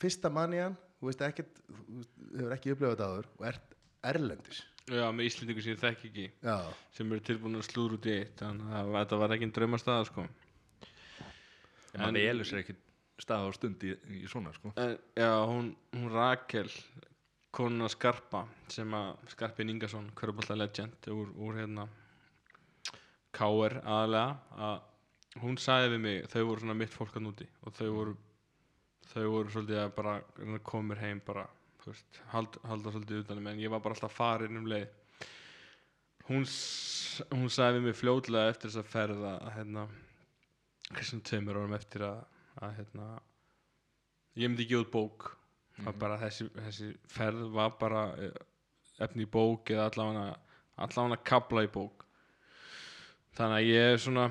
fyrsta manniðan þú veist ekkert, þú hefur ekki upplifað þetta áður og ert erlendis. Já, með Íslendingu sem ég þekki ekki já, sem eru tilbúin að slúður út í eitt þannig að þetta var ekki en draumarstaða sko. en maður velur sér ekkit stað og stund í, í svona sko. En, já, hún, hún Rakel konuna Skarpa sem að Skarpin Ingason, Körbólta legend úr, úr hérna K.R. aðalega að hún sagði við mig, þau voru svona mitt fólk að núti og þau voru þau voru svolítið að bara mér heim bara, þú veist, hald, halda svolítið utanum en ég var bara alltaf farin um leið hún, hún sagði við mig fljótlega eftir þess að ferða að hérna þessum tveimur árum eftir að, að hérna ég myndi ekki út bók mm bara þessi, þessi ferð var bara eh, efni í bók eða allavega allavega kabla í bók þannig að ég er svona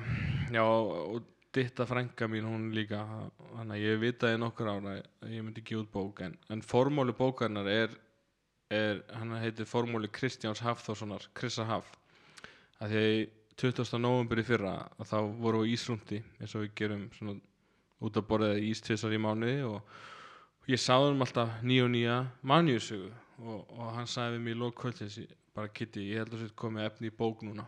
já og ditta frænka mín hún líka þannig að ég vitaði nokkur ára að ég myndi ekki út bók en, en formóli bókarinnar er, er hann heitir formóli Kristjáns Hafþórssonar Krissa Haf að því að 20. november í fyrra að þá voru við ísrúndi eins og við gerum svona út að borða ístvisar í mánuði og ég sáði um alltaf nýja og nýja manjusögu og, og hann sagði við mig í lók kvöldsins bara Kitty, ég held að þetta komið efni í bók núna.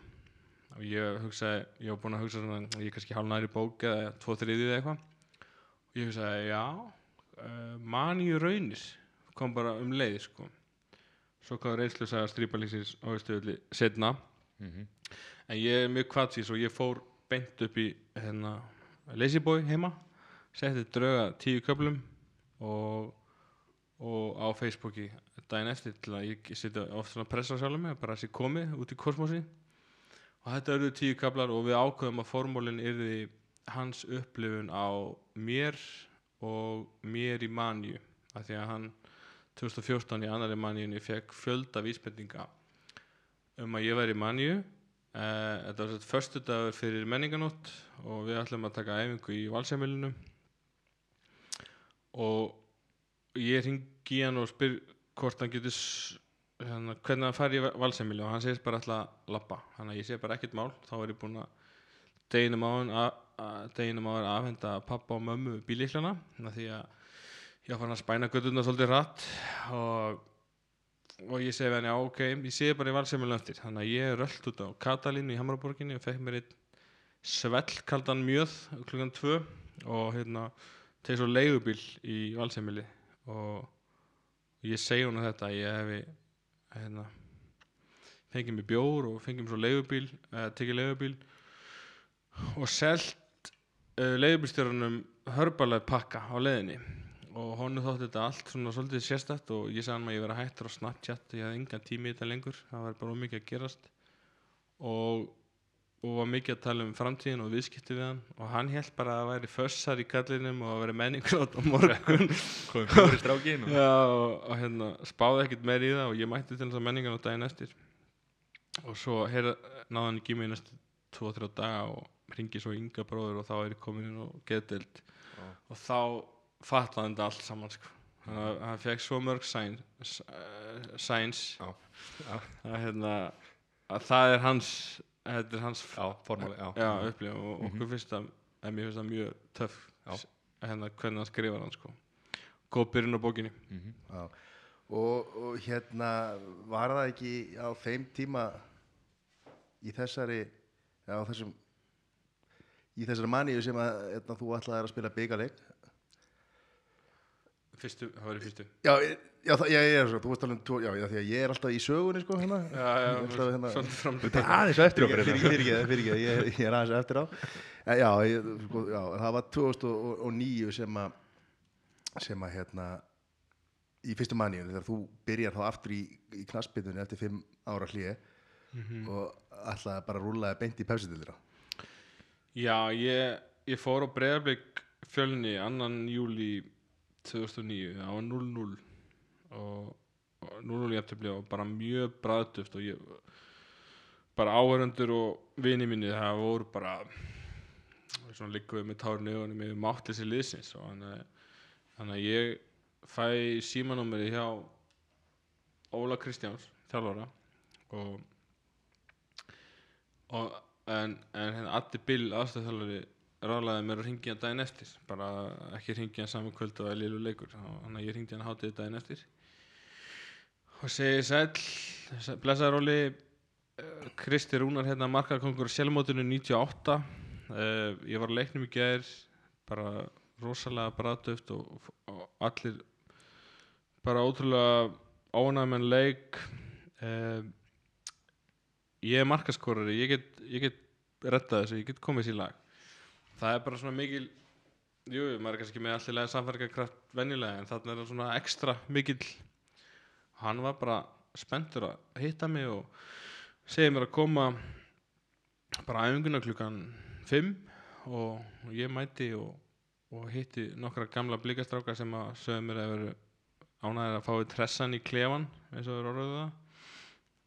Og ég hugsaði, ég var búinn að hugsa svona ég er kannski hálfnæri bók eða tvo þriðið eða eitthvað. Og ég hugsaði, já uh, manju raunis kom bara um leið sko. Svo kom reynslu sagði strípalýsins á Ístöðli setna Mhm. en ég er mjög kvatsís og ég fór beint upp í hérna, Lazyboy heima setti drauga tíu köflum og, og á Facebooki daginn eftir til að ég setja oft svona pressa á sjálfum mig bara að sé komið út í kosmosi og þetta eru tíu köflar og við ákveðum að formúlin yrði hans upplifun á mér og mér í manju af því að hann 2014 í annari manjunni fekk fjölda vísbendinga um að ég væri í manju uh, þetta var þetta förstu dagur fyrir menninganótt og við ætlum að taka æfingu í valsjamilinu og ég ringi hann og spyr hvort hann getur hérna, hvernig hann fari í valsjamili og hann segist bara alltaf lappa þannig að ég segi bara ekkert mál. Þá er ég búinn að deginum á hann deginum á hann afhenda pappa og mömmu bílíklana því að ég farin að spæna göttuna svolítið rætt og og ég segi hann, já ok, ég segi bara í valsefnilega eftir. Þannig að ég röllt út á Katalínu í Hamraborginni og fekk mér einn svellkaldan mjöð klukkan tvö og hérna tegð svo leigubíl í valsefmili og ég segi hún þetta að ég hefi hérna fengið mér bjór og fengið mér svo leigubíl uh, tekið leigubíl og selt uh, leigubílstjórunum hörbalega pakka á leiðinni. Og honum þótti þetta allt svona svolítið sérstætt og ég sagði hann að ég vera hættur á Snapchat ég hafði engan tími í þetta lengur það var bara ómikið að gerast. Og, og var mikið að tala um framtíðin og viðskipti við hann. Og hann held bara að það væri fössar í kallinum og að vera menninglót á morgun. (laughs) Já, og, og hérna spáði ekkert meir í það og ég mætti til þess að menningan á daginn eftir. Og svo heyrða, náði hann ekki með næstu 2-3 daga og ringi svo ynga bróður og þá er ég komin inn og geðdelt Já. og þá fattaði hann þetta allt saman sko. hann, hann fekk svo mörg sæn, eh, sæns að, hérna, að það er hans þetta er hans formáli, upplifun og okkur finnst það en mér finnst það mjög töff hérna hvernig hann skrifar hann sko. góð byrjun á bókinni Mhm. Já. Og, og hérna var það ekki á þeim tíma í þessari á þessum í þessari maníu sem að hérna, þú ætlaðir að spila byggarleik fyrstu, það var í fyrstu Já, já, það, já, ég er svo, þú veist alveg um tvo, já, já, því að ég er alltaf í sögunni, sko, hérna. já, já, alltaf hérna, svolítið fram Þetta er aðeins á eftir okkur fyrir hérna. ekki, fyrir ekki, ég, ég er aðeins eftir á. En, já, ég, sko, já, það var 2009 sem að, sem að, hérna, í fyrstu manníunni, þegar þú byrjar þá aftur í, í knassbytunni eftir fimm ára hlýje Mhm. og ætlaði bara að rúlaði beint í pepsitildina. Já, ég, ég fór á breyðarblik fjölni annan júli 2009, það var 0-0 og, og 0-0 jafntefli og bara mjög bræðduft og ég bara áhörundur og vini minni það voru bara svona líkuðu með tárinu og með máttleysi liðsins og þannig, að- ég fæ símanúmeri hjá Óla Kristjáns þjálfara og og en, en hérna Addi Bill aðstöðþjálfari ráðlaði mér að ringja hann daginn eftir bara ekki ringja hann saman kvöld og lilu leikur þannig að ég ringdi hann hátið daginn eftir og segi sæll sæll, blessaður Óli. Eh, Kristi Rúnar hérna markakongur á sjálfmótinu 98 uh, ég var leiknum í gær bara rosalega bræðdöft og, og allir bara ótrúlega ónæmen leik. Uh, ég er markaskorari ég get, ég get rettað þessu, ég get komið sér lag. Það er bara svona mikil jú, maður er kannski með allir lega samfærgarkraft venjulega en þarna er það svona ekstra mikil hann var bara spenntur að hitta mig og segja mér að koma bara æfinguna klukkan 5 og, ég mæti og, og hitti nokkra gamla blikastrákar sem að sögðu mér að veru ánæðir að fái tressan í klefan eins og þeir orðuðu það.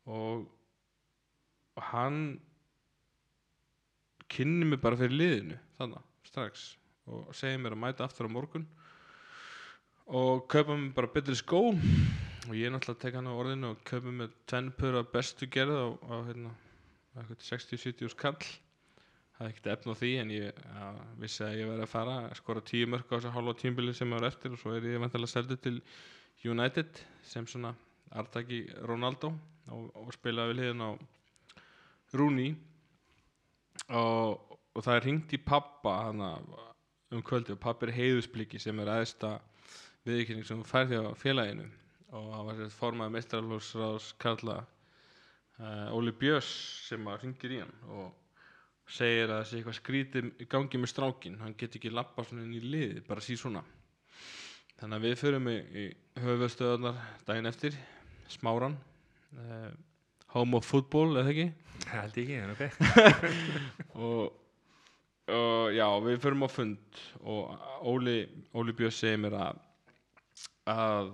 Og og hann kynni mig bara fyrir liðinu þannig, strax og segir mér að mæta aftur á morgun og kaupa mér bara betri skó. og ég er náttúrulega að teka hann á orðinu og kaupa mér tvenn pura bestu gerð á, á hérna, eitthvað 60-70 skall það er ekkert efn á því en ég ja, vissi að ég verði að fara að skora tíu mörg á þessu hálfa tímbili sem ég var eftir og svo er ég vantilega seldu til United sem svona artaki Ronaldo og, og spilaði við hliðin á Rúni og, og það er hringt í pappa hana, um kvöldi og pappi er heiðusbliki sem er aðeista viðkynning sem hún fær því á félaginu og það var sér formaði meistrarlósráðs Karla uh, Óli Björns sem að hringir í hann og segir að það sé eitthvað skrítið í gangi með strákin hann get ekki lappa svona inn í liði bara sí svona. Þannig að við förum í, í höfustöðunar daginn eftir smáran uh, home of football eða ekki? Held ekki, en ok. (laughs) og, og já, við förum á fund og Óli, Óli Björns segir mér að að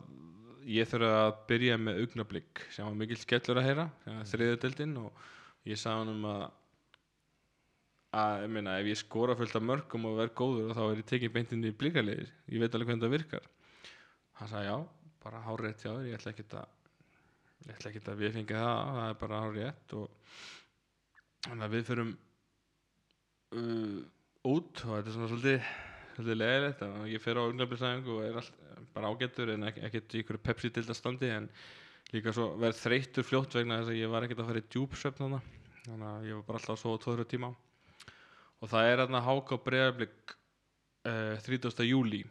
ég þurfa að byrja með augnablík sem var mikill skellur að heyra þriðudeldin og ég sagði hann um að að, ég meina, ef ég skora fullt af mörgum og verð góður þá er ég tekið beintinni í blíkaliðir ég veit alveg hvernig það virkar. Hann sagði já, bara hárétt hjá þér ég ætla ekki að ég ætla ekki að við fengið það, það er bara hárétt og þannig að við fyrum uh, út og þetta er svona svolítið svolítið leðilegt að ég fer á unglabliðsæðingu og er allt, bara ágættur en ek ekkert í ykkur pepsi standi en líka svo verð þreyttur fljótt vegna þess að ég var ekkert að fara í djúpsöfn þannig að ég var bara alltaf að sofa 2-3 tíma og það er hérna háka á breyðarblik uh, 30. júli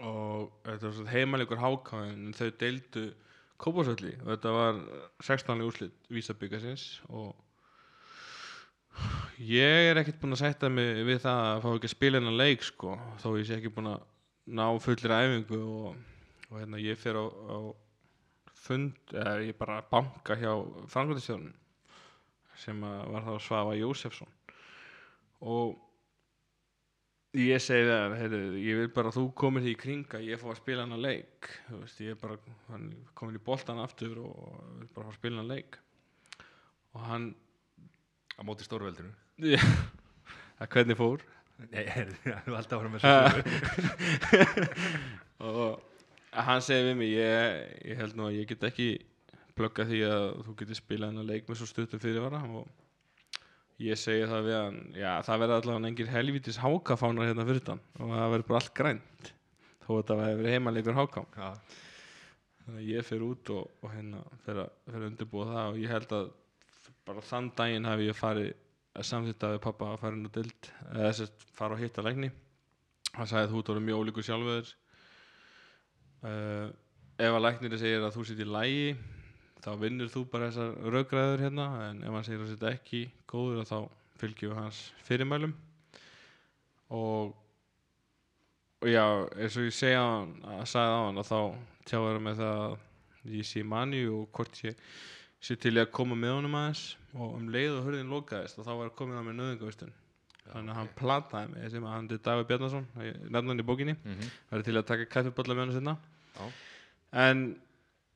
og þetta var svona heimalegur háka en þau deildu kópásölli og þetta var 16. úrslit vísabyggasins og ég er ekkert búinn að sætta mig við það að fá ekki að spila hennar leik sko, þó ég sé ekki búinn að ná fullir æfingu og, og hérna ég fer á, á fund, eða ég bara banka hjá frangvæntistjórun sem að var þá Svafa Jósefsson. Og ég segi það, heyrðu, ég vil bara að þú komir því í kring að ég fá að spila hennar leik. Veist, ég er bara komin í boltan aftur og vil bara fá að spila hennar leik. Og hann á móti stórveldinu. Já, að hvernig fór Nei, er, þú alltaf að fara með þessu (laughs) og hann segir við mig ég, ég held nú að ég get ekki plugga því að þú getur spilað hennar leik með svo stuttum fyrirvara og ég segi það við hann já það verða allavega engir helvítis hákafánar hérna fyrir þann og það verður bara allt grænt þó að það verður heimaleikur háká Já, þannig að ég fer út og, og hérna að, fer að undirbúa það og ég held að bara þann daginn hafi ég farið að samþýtta við pappa að fara inn á dild eða þess að fara og hitta lækni. Hann sagði að þú orðinn mjög ólíkur sjálfur. Uh, ef að læknir segir að þú sitt í lægi þá vinnur þú bara þessar raugræður hérna en ef hann segir að þetta ekki góður þá fylgjum við hans fyrirmælum. Og og já, eins og ég segja að sagði á hann að þá tjáður með það að ég sé manni og hvort ég sé til að koma með honum aðeins. Og um leið og hurðin lokaðist og þá var komið á mig nöðungavistun þannig að hann plataði mig sem að hann til David Bjarnason nefndan í bókinni. Mhm. verið til að taka kaffibólla með hann sinna Já. en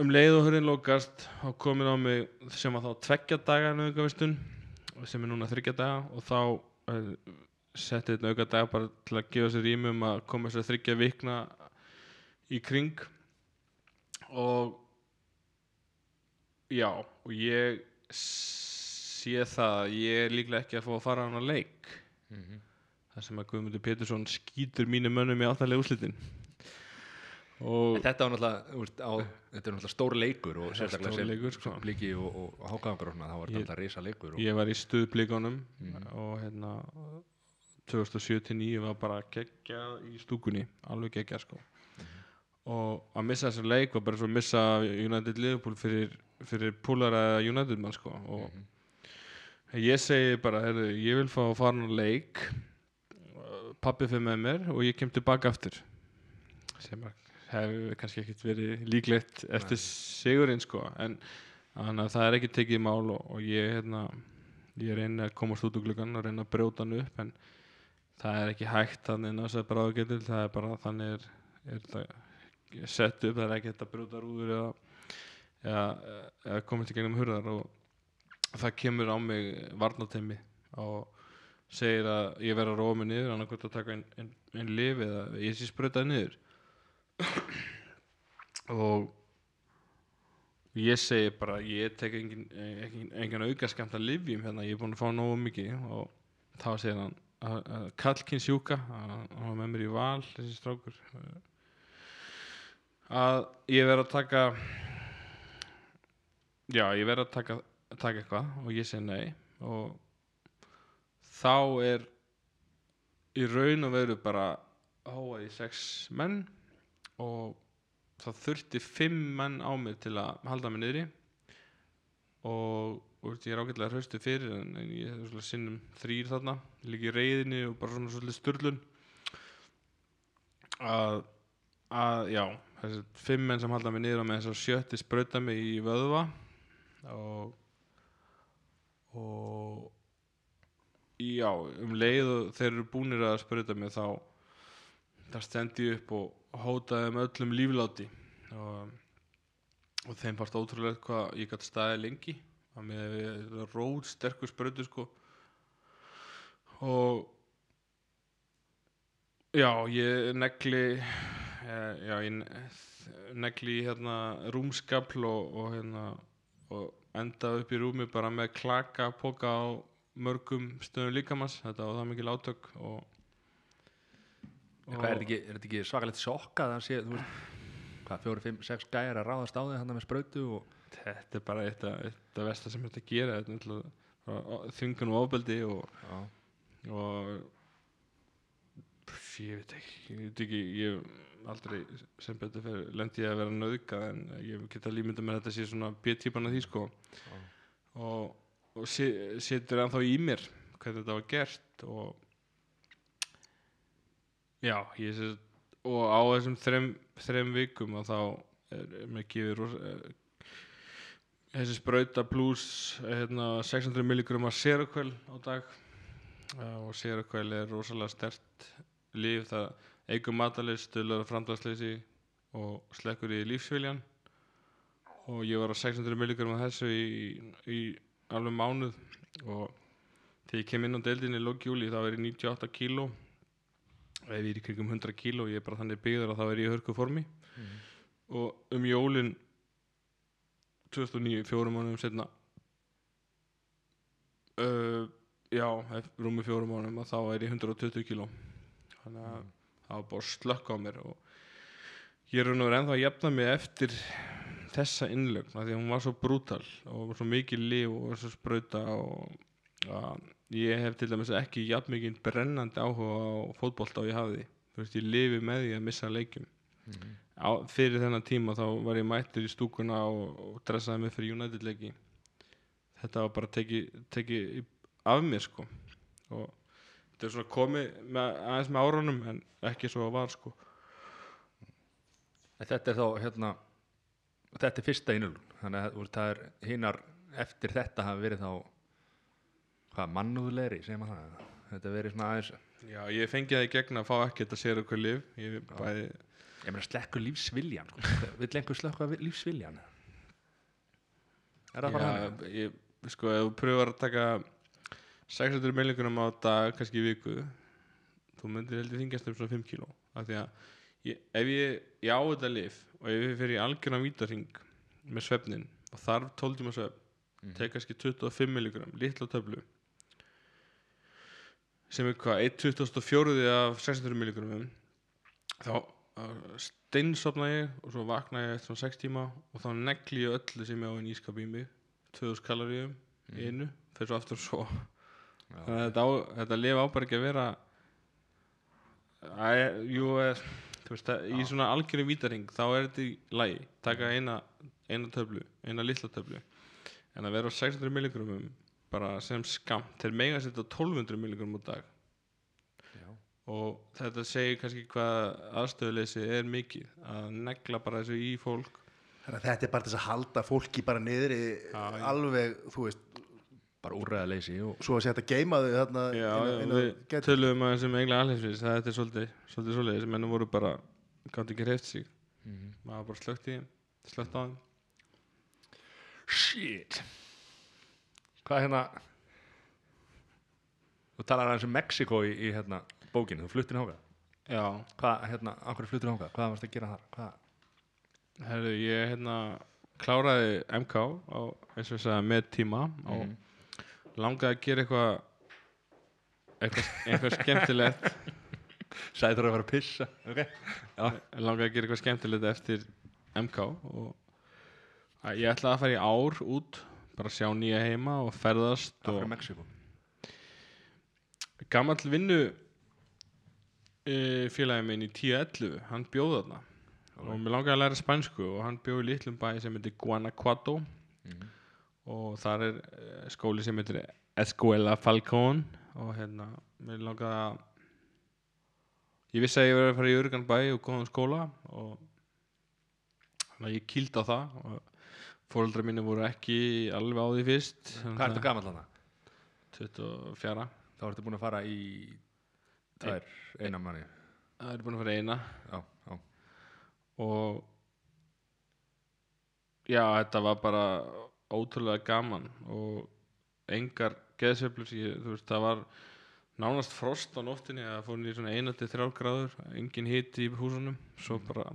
um leið og hurðin lokast þá komið á mig sem að þá tveggja daga nöðungavistun sem er núna þryggja daga og þá uh, setti þetta auka dag bara til að gefa sér rými um að koma sér þryggja vikna í kring. Og já og ég sé það að ég er líklega ekki að fá að fara á hana leik Mhm. þar sem að Guðmundur Pétursson skýtur mínu mönnum í áttalega úslitin og En Þetta er náttúrulega stór leikur og sérstaklega stór leikur, sko. bliki og, og, hákaðangur þá var þetta alltaf risa leikur og, ég var í stuðblíkonum Mhm. og hérna 2007-2009 var bara geggja í stúkunni, alveg geggja sko og að missa þessar leik var bara svo að missa United Liverpool fyrir, fyrir púlara United mann sko og Mhm. ég segi bara, heyrðu, ég vil fá að fara á leik pappi fyrir með mér og ég kem tilbaka aftur sem hefur kannski ekkert verið líklegt eftir sigurinn sko en það er ekki tekið í mál og, og ég hérna ég reyni að komast út úr gluggan og reyna að brjóta hann upp en það er ekki hægt þannig að það er bara ágætil það er bara þannig er, er það sett upp, það er ekki hægt að brjóta rúður eða, eða, eða komast í gegnum hurðar og það kemur á mig varnateimi og segir að ég verð að róa mig niður annarkvæmt að taka einn ein, ein lif eða ég sé sprötaði niður. Og ég segi bara ég tek engin, engin, engin auka skamt að livjum hérna, ég er búin að fá nógu mikið og þá segir hann Kallkinn sjúka hann var með mér í val þessi strákur að ég verð að taka já, ég verð að taka, taka eitthvað og ég segi nei og þá er í raun og veru bara í sex menn og það þurfti fimm menn á mig til að halda mig niðri. Og, og ég er ágætlega hraustu fyrir en, en ég er svona sinnum þrýr þarna. Líka í reyðinni og bara svona svolítið styrlun að, að já þessi fimm menn sem halda mig niður á með þess að sjötti sprauta mig í vöðva. Og og já, um leið og þeir eru búnir að sprauta mig þá það stendi ég upp og hótaði um öllum lífláti. Og, og þeim fannst ótrúlega hvað ég gæti staðið lengi. Að með rót sterkur sprautu sko. Og já, ég negli já, ég ne- negli hérna rúmskapl og, og hérna og enda upp í rúmi bara með klaka póka á mörgum stöðum líkamanns þetta var það mikil átök og, En Hvað, er þetta ekki, er ekki svakalegt sjokka það sé, þú veist, hvað, fjóri, fimm, sex gæjar að ráðast á þig hann með sprautu og þetta er bara eitt af, versta sem þetta gera þetta er náttúrulega þvingun og ofbeldi og, og ég veit ekki ég veit ekki, ég aldrei sem betur fyrir lendi ég að vera nöðgað en ég geta límynda með þetta sé svona B-típan af því sko Já. og, og setur ennþá í mér hvernig þetta var gert og já, ég sé og á þessum þrem, þrem vikum og þá er, er mér gefið ros, eh, þessi sprauta pluss hérna, 600 milligram af Seroquel á dag uh, og Seroquel er rosalega stert líf það eigur matalist, stöðlar framdagsleysi og slekkur í lífsviljan. Og ég var á 600 milligram af þessu í, í alveg mánuð. Og þegar ég kem inn á deildinni í lók júli þá er ég 98 kíló. Ef ég er í kringum 100 kíló ég er bara þannig byggður að þá er ég í hörku formi. Og um jólin 2009, fjórum mánuðum setna uh, já, rúmi fjórum mánuðum að þá er ég 120 kíló þannig að það var bara slökk á mér og ég er verið ennþá að jafna mig eftir þessa innlögn því að hún var svo brútal og var svo mikið líf og var svo sprauta og að ég hef til dæmis ekki jafn mikið brennandi áhuga á fótbolta og ég hafði. Þú veist ég lifi með því að missa leikjum. Á, fyrir þennan tíma þá var ég mættur í stúkuna og, og dressaði mig fyrir United leiki þetta var bara tekið teki af mér sko. Og þetta er svona komið með, aðeins með árunum en ekki svo að var sko. En þetta er þá hérna þetta er fyrsta innulun þannig að það er hinnar eftir þetta hafa verið þá hvað, mannúðlegri, segir maður það? Þetta verið svona aðeins Já, ég fengi það í gegn að fá ekkert að sér okkur lif ég bæði, ég meina slekkur lífsviljan sko. vill einhver slekka lífsviljan er það bara já, hann ég, sko, ef þú pröfar að taka 600 milligunum á dag kannski í viku. Þú myndir heldur þingjast um svona 5 kíló. Af því að ég, ef ég, ég á þetta lif og ef ég fyrir í algjörna vítarhing með svefnin og þarf 12 tíma svefn Mhm. tek kannski 25 milligram litla töflu sem er hvað 1.24 af 600 milligramum þá uh, steinsopna ég og svo vakna ég eftir svona 6 tíma og þá negli ég öllu sem ég á í ískap í mig 2000 kaloríum í einu fyrir svo aftur svo. þannig að þetta, á, þetta lifa á bara ekki að vera Æ, jú, eh, þú veist, það, í svona algjörði vítaring þá er þetta í lagi. Taka eina, eina töflu, eina litla töflu. En að vera á 600 milligramum bara sem skamt þeir mega að setja 1200 milligramum á dag. Já. og þetta segir kannski hvað aðstöðuleysi er mikið að negla bara þessu í fólk. Þannig að þetta er bara þess að halda fólki bara niður í alveg, þú veist, bara úrræðaleysi og svo að setja að geima þau þarna Já, inn á- á við töluðum aðeins um eiglega alheimsvis það þetta er svolítið, svolítið svolítið þessi mennum voru bara gátt ekki hreift sig. Maður var bara slögt í þeim slögt á þeim. Shit. Hvað hérna þú talar aðeins um Mexiko í, í hérna, bókinu, þú fluttir hangað Já, hvað, hérna, á hverju fluttir hangað, hvað varst að gera þar? Hvað, herru, ég hérna kláraði MK á, eins og ég sagði, með tíma og Mhm. Langaði að gera eitthvað eitthvað, eitthvað skemmtilegt. (laughs) Þú að fara að pissa. Ok, já, langaði að gera eitthvað skemmtilegt eftir MK og ég ætlaði að fara í ár út bara sjá nýja heima og ferðast og hverju Mexiko gamall vinnu e, félagi minn í 10-11 hann bjóð þarna. Og mér langaði að læra spænsku og hann bjóð í litlum bæ sem heitir Guanajuato og þar er eh, skóli sem heitir Escuela Falcón. Og hérna mér langaði að ég vissi að ég verið að fara í örgan bæ og góðan skóla og þannig að ég kýldi á það og fóreldrar mínu voru ekki alveg á því fyrst. Hvað ertu gamall hana? 24 þá ertu búin að fara í tvær, eina manni það er búin að fara eina. Já, já, og já, þetta var bara ótrúlega gaman og engar geðseflur það var nánast frost á nóttinni að fór niður svona 1-3 gráður engin hiti í húsunum svo bara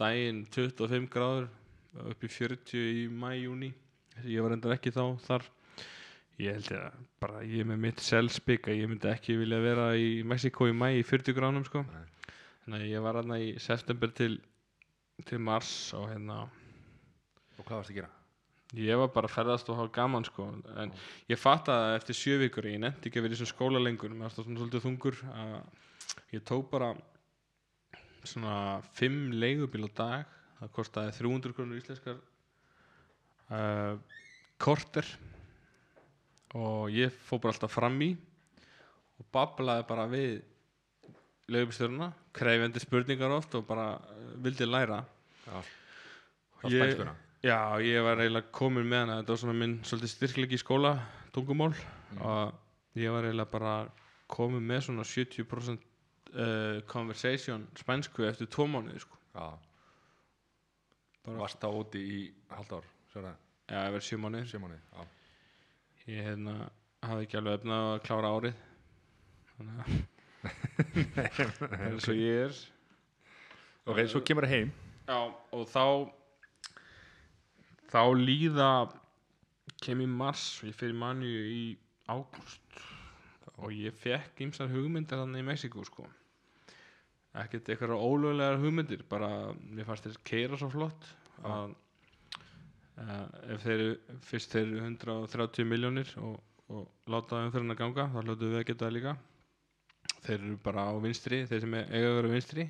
daginn 25 gráður upp í 40 í mæ-júni ég var endar ekki þá þar ég held að bara ég með mitt selspik að ég myndi ekki vilja vera í Mexiko í mæ í 40 gráðum sko Nei. þannig að ég var aðna í september til til mars og hérna og hvað varst að gera? Ég var bara að ferðast og hafa gaman sko. En ég fatt að eftir sjö vikur ég nefndi ekki að vera í þessum skóla lengur. Mér varst það svona svolítið þungur ég tók bara svona fimm leigubíl á dag. Það kostaði 300 krónur íslenskar uh, korter. Og ég fór bara alltaf fram í og bablaði bara við leigubílstjórna krefjandi spurningar oft og bara uh, vildi læra. Já. Þá Ég- spænskuna Já, ég var eiginlega komin með hana. Þetta var svona minn svolítið styrkleiki í skóla tungumál. Mm. og ég var eiginlega bara komin með svona 70% uh, conversation spænsku eftir tvo mánuði sko. Já, varst þá úti í halvt ár, sér það, Já, ég var sjö mánuði. Sjö mánuði Já, ég hérna hafði ekki alveg efna að klára árið. Þannig að það er svo ég er. Ok, svo kemur það heim. Já, og þá þá líða kem í mars og ég fyrir manju í ágúst. Og ég fekk ýmsar hugmyndir þannig í Mexíku sko. Ekkert eitthvað ólöglegar hugmyndir bara, mér fannst þeir keira svo flott að uh, ef þeir fyrst þeir eru 130 miljónir og, og láta þeim fyrir að ganga þá hljótu við að geta það líka. Þeir eru bara á vinstri þeir sem eiga að vera vinstri.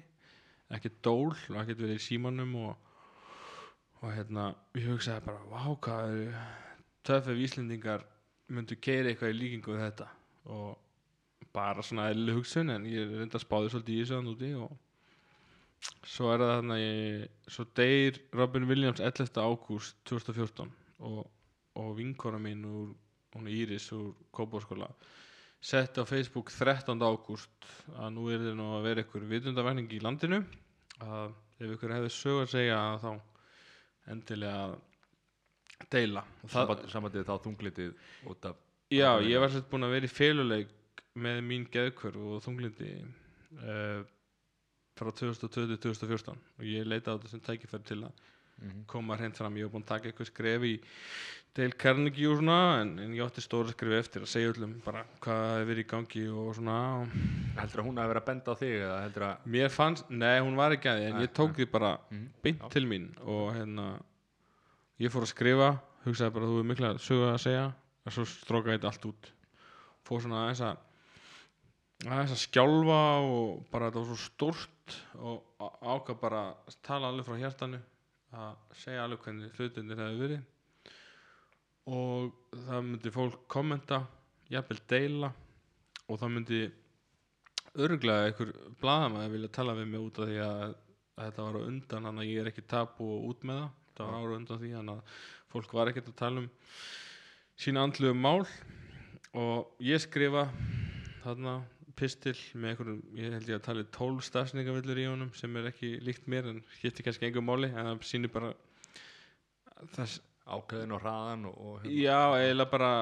Ekkert dól og ekkert verið í símanum og, og hérna ég hugsaði bara, vá hvað eru töff ef Íslendingar myndu keira eitthvað í líkingu við þetta og bara svona eðlileg hugsun en ég reynda að spáði svolítið í þessu þann úti og svo er það þarna ég, svo deyr Robin Williams 11. ágúst 2014 og, og vinkora mín úr, hún Íris úr Kópáskóla setti á Facebook 13. ágúst að nú er þið nú að vera ykkur vitundavækning í landinu að ef ykkur hefði sög að segja þá endilega deila. Og það, Samandið þá þunglitið út af Já, ég var sett búinn að vera í féluleik með mín geðkvör og þunglindi uh, frá 2020-2014 og ég leitaði á þetta sem tækifæri til að Mhm. koma hreint fram, ég var búinn að taka eitthvað skref í Dale Carnegie og svona en, en ég átti stóra skref eftir að segja öllum bara hvað hefði verið í gangi og svona og Heldur að hún hafi verið að benda á þig eða heldur að mér fannst, nei hún var ekki að því en ég tók því bara Mhm. beint Já. til mín og hérna ég fór að skrifa, hugsaði bara þú er mikla sögu að segja og svo strókaði þetta allt út fór svona aðeins að aðeins að skjálfa og bara þetta var svo stórt og ákvað bara að tala alveg frá hjartanu að segja alveg hvernig hlutinir hefði verið. Og það myndi fólk kommenta jafnvel deila og það myndi örglega einhver blaðamaður vilja tala við mig út af því að, þetta var á undan þannig að ég er ekki tapu og út með það. Það var ára undan því þannig að fólk var ekkert að tala um sína andluðu mál. Og ég skrifa þarna pistil með einhverjum, ég held ég að tala 12 stafsningavillur í honum sem er ekki líkt mér en hétti kannski einhver máli en það sýnir bara þess, ákveðin og hraðan og, og hérna. Já, eiginlega bara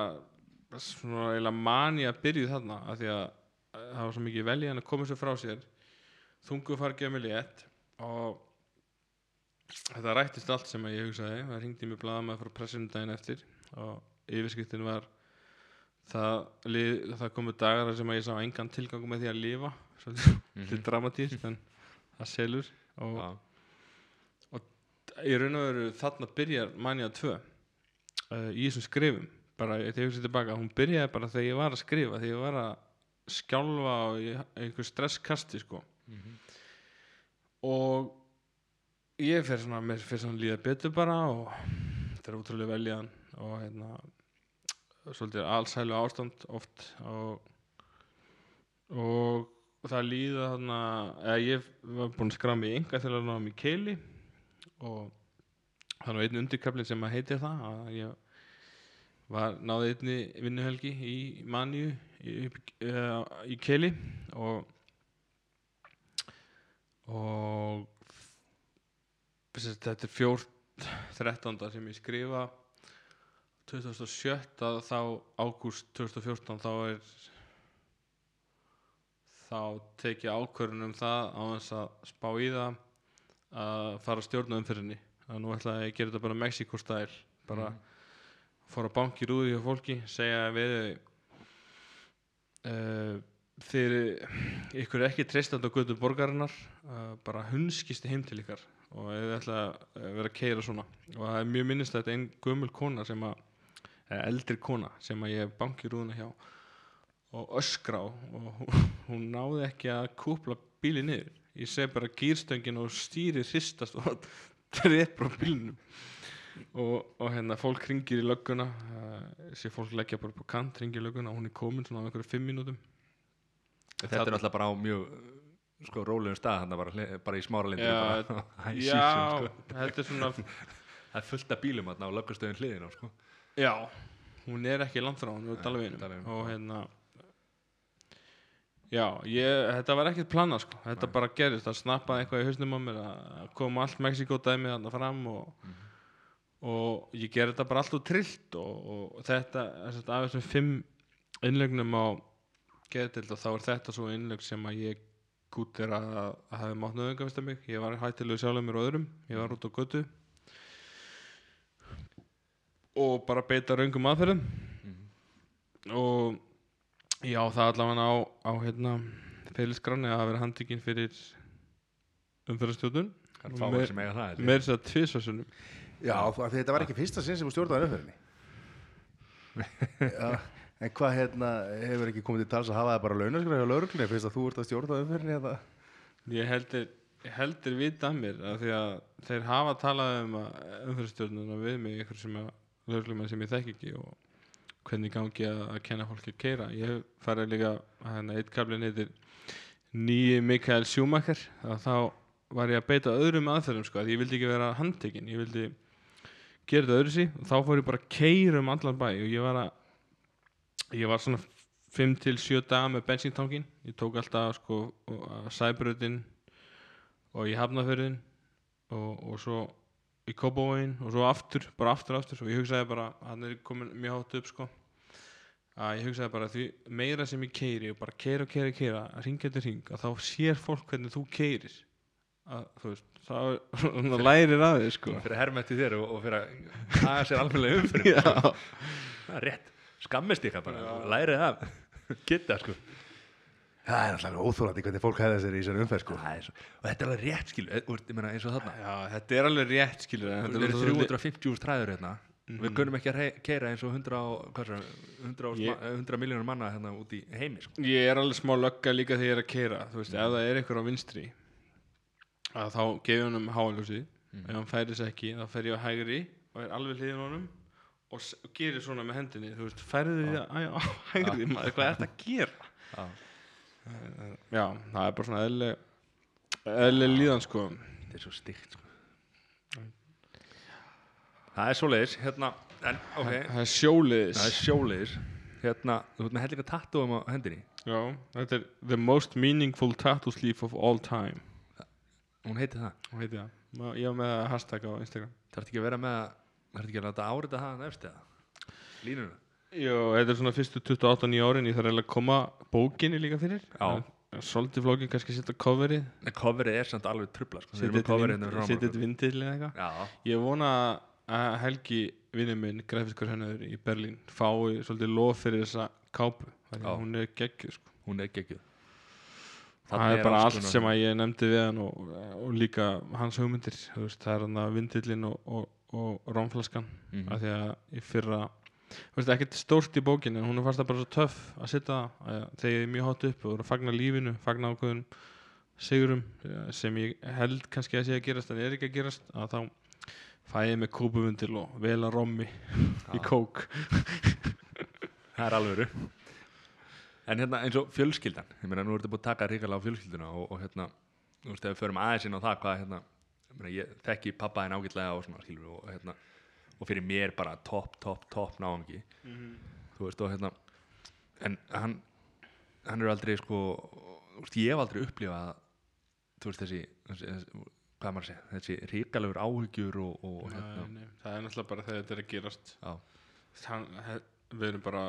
svona eiginlega mani að byrja þarna af því að að það var svo mikið veljan að koma sér frá sér þungu fargið með létt og þetta rættist allt sem að ég hugsaði það ringdi mér blaðamaður frá pressinu daginn eftir og yfirskriftin var það, það komu dagar sem ég sá engan tilgang með því að lifa svolítið mm dramatíst en það selur og Já. í raun og veru þarna byrjar manja 2 uh, í þessum skrifum bara þegar ég hugsa tilbaka hún byrjaði bara þegar ég var að skrifa þegar ég var að skjálfa og í einhver stresskasti sko Mhm. og ég fer svona mér fer svona líða betur bara og þetta er útrúlega veljaðan og hérna svolítið allsælu ástand oft og og það líða þarna eða ég var búinn að skrá mig í enga til að ná í keili og það var einn undirkaflin sem að heiti það að ég var náði einni vinnuhelgi í Maníu í, uh, í keili og og þetta er fjór 13. sem ég skrifa 2007 þá ágúst 2014 þá er þá tek ég ákvörðun um það á þess að spá í það að fara að stjórna umfyrinni að nú ætla ég að gera þetta bara Mexiko stæl bara fór að banki rúði hjá fólki segja við uh, þeir ykkur ekki treystandi á götu borgarinnar uh, bara hunskist heim til ykkar og þið ætla að vera að keira svona. Og það er mjög minnist að þetta er ein gömul kona sem að eldri kona sem að ég banki rúðuna hjá og öskrá og (laughs) hún- náði ekki að kúpla bíli niður ég segi bara gýrstöngin og stýri hristast og (laughs) drepur á bílnum og, og hérna fólk ringir í lögguna uh, sé fólk leggja bara på kant ringir í lögguna og hún er komin svona á einhverju fimm mínútum Þetta er alltaf bara á mjög sko rólegum stað þannig bara, bara í smáralindi Já, bara, (laughs) High já, season, sko. þetta er svona það er fullt af bílum þarna á löggustöðun hliðina sko. Já, hún er ekki langt frá hún er dalveginum Dalveginum, og hérna já, ég, þetta var ekkert planað sko, þetta Nei. bara gerist það snappaði eitthvað í hausnum á mér að koma allt Mexiko dæmið þarna fram og, Mhm. og ég ger þetta bara alltaf trillt og, og þetta, þess að af þessum fimm innlegnum á geðdild og þá er þetta svo innlegg sem að ég gút er að, að hafa mátt mig. Ég var hættilegu sjálfum mér og öðrum. Ég var út á götu og bara beita raungum aðferðum. Og já það allavega á, á hérna félagsgranni að vera handtekinn fyrir umferðarstjórnun. Það er fáið sem eiga það held ég. með þess að tvisasunum Já, af því þetta var ekki fyrsta sinn sem þú stjórnaði umferðinni. (laughs) Já, en hvað hérna hefur ekki komið til tals að hafa það bara launaskraf hjá lauruglunni fyrst að þú ert að stjórna umferðinni eða? Ég heldur, ég heldur vita að mér af því að þeir hafa talað um umferðarstjórnuna við mig ykkur sem að löglumenn sem ég þekki ekki og hvernig gangi að, að kenna fólki að keira ég farið líka að hérna eitt kablin heitir nýji Mikael að þá var ég að beita öðrum aðferðum sko, að ég vildi ekki vera handtekinn. Ég vildi gera þetta öðru sí og þá fór ég bara að keira um allan bæ og ég var að ég var svona 5 til 7 daga með bensíntankin. Ég tók alltaf sko sæbröðin og í hafnafjörðin og, og svo í Kópavóin og svo aftur, bara aftur aftur. Og ég hugsaði bara, hann er komin mjög hátt upp sko. Að ég hugsaði bara því meira sem ég keiri og bara keira og keira og keira, að ringa eftir ring að þá sér fólk hvernig þú keirir að þú veist, þá (laughs) þá lærir að þig sko. fyrir að herma eftir þér og, og fyrir að haga sér alveg umfyrir (laughs) Já. það er rétt, skammist ykkar bara. Lærið af, geta sko Það er alltaf óþólandi hvernig fólk hefði sér í þessari umferð sko. Og þetta er alveg rétt skilu ég meina eins og þarna. Já, þetta er alveg rétt skilur þetta er eru svolítið- 350 úr stræður hérna. Við kunum ekki að keyra eins og 100, á- hvað svo, 100, Ég- ég... 100 miljónur manna hérna út í heimi sko. Ég er alveg smá lögga líka þegar ég er að keira Þú veist, ef það er einhver á vinstri að þá gefið honum háaljósið. Ef hann færi þess ekki, þá fer ég á hægri og er alveg hliðin honum og, gerir svona með hendinni þú veist, færðu því á, á hægri maður, hvað er þetta að gera? Já. Já, það er bara svona eðlileg eðlileg líðan sko. Þetta er svo stygt sko. það er svoleiðis hérna, en ok. Það er sjóliðis. Það er sjóleiðis hérna, þú veit með hellinga tattuum á hendinni. Já, þetta er the most meaningful tattoo sleeve of all time. Hún heiti það, Hún heiti það. Ég var með það hashtag á Instagram. Þarf ekki að vera með þarf ekki að láta árita það nefst eða línuna Jó, þetta er svona fyrstu 28 árin ég þarf eiginlega að koma bókinni líka fyrir Já. Svolítið flókin, kannski setja coverið en coverið er samt alveg trubla sko. Setja þetta hérna vindil eða eitthvað okkur. já, Ég vona að Helgi vinur minn, grafiskur hennur í Berlín fái svolítið lof fyrir þessa kápu hún er geggjuð sko. hún er geggjuð Það er bara allt sem að ég nefndi við hann og, og líka hans hugmyndir veist, það er hann að vindillin og, og, og rómflaskan Mhm. af því að í fyrra þú veist, ekkert stórt í bókinni en hún er fast að bara svo töff að sitta að, þegar ég er mjög hátt upp og er að fagna lífinu fagna ákveðum sigurum eh, sem ég held kannski að sé að gerast en er ekki að gerast að þá fæ ég með kópuvundil og vel að rommi í kók. (laughs) Það er alvöru en hérna eins og fjölskyldan ég meina nú ertu búin að taka ríkala á fjölskylduna og, og hérna, þú veist, ef við förum aðeins inn á það hvað hérna, ég meina ég þekki pappa en ágætlega og svona, skilur og hérna, og fyrir mér bara topp, topp, topp náðangi þú veist, og hérna en hann hann er aldrei sko veist, ég hef aldrei upplifað þú veist, þessi, þessi, hvað maður að segja, þessi ríkalegur áhyggjur og, og hérna, Nei, það er náttúrulega bara þegar þetta er að gerast. Já, he, við erum bara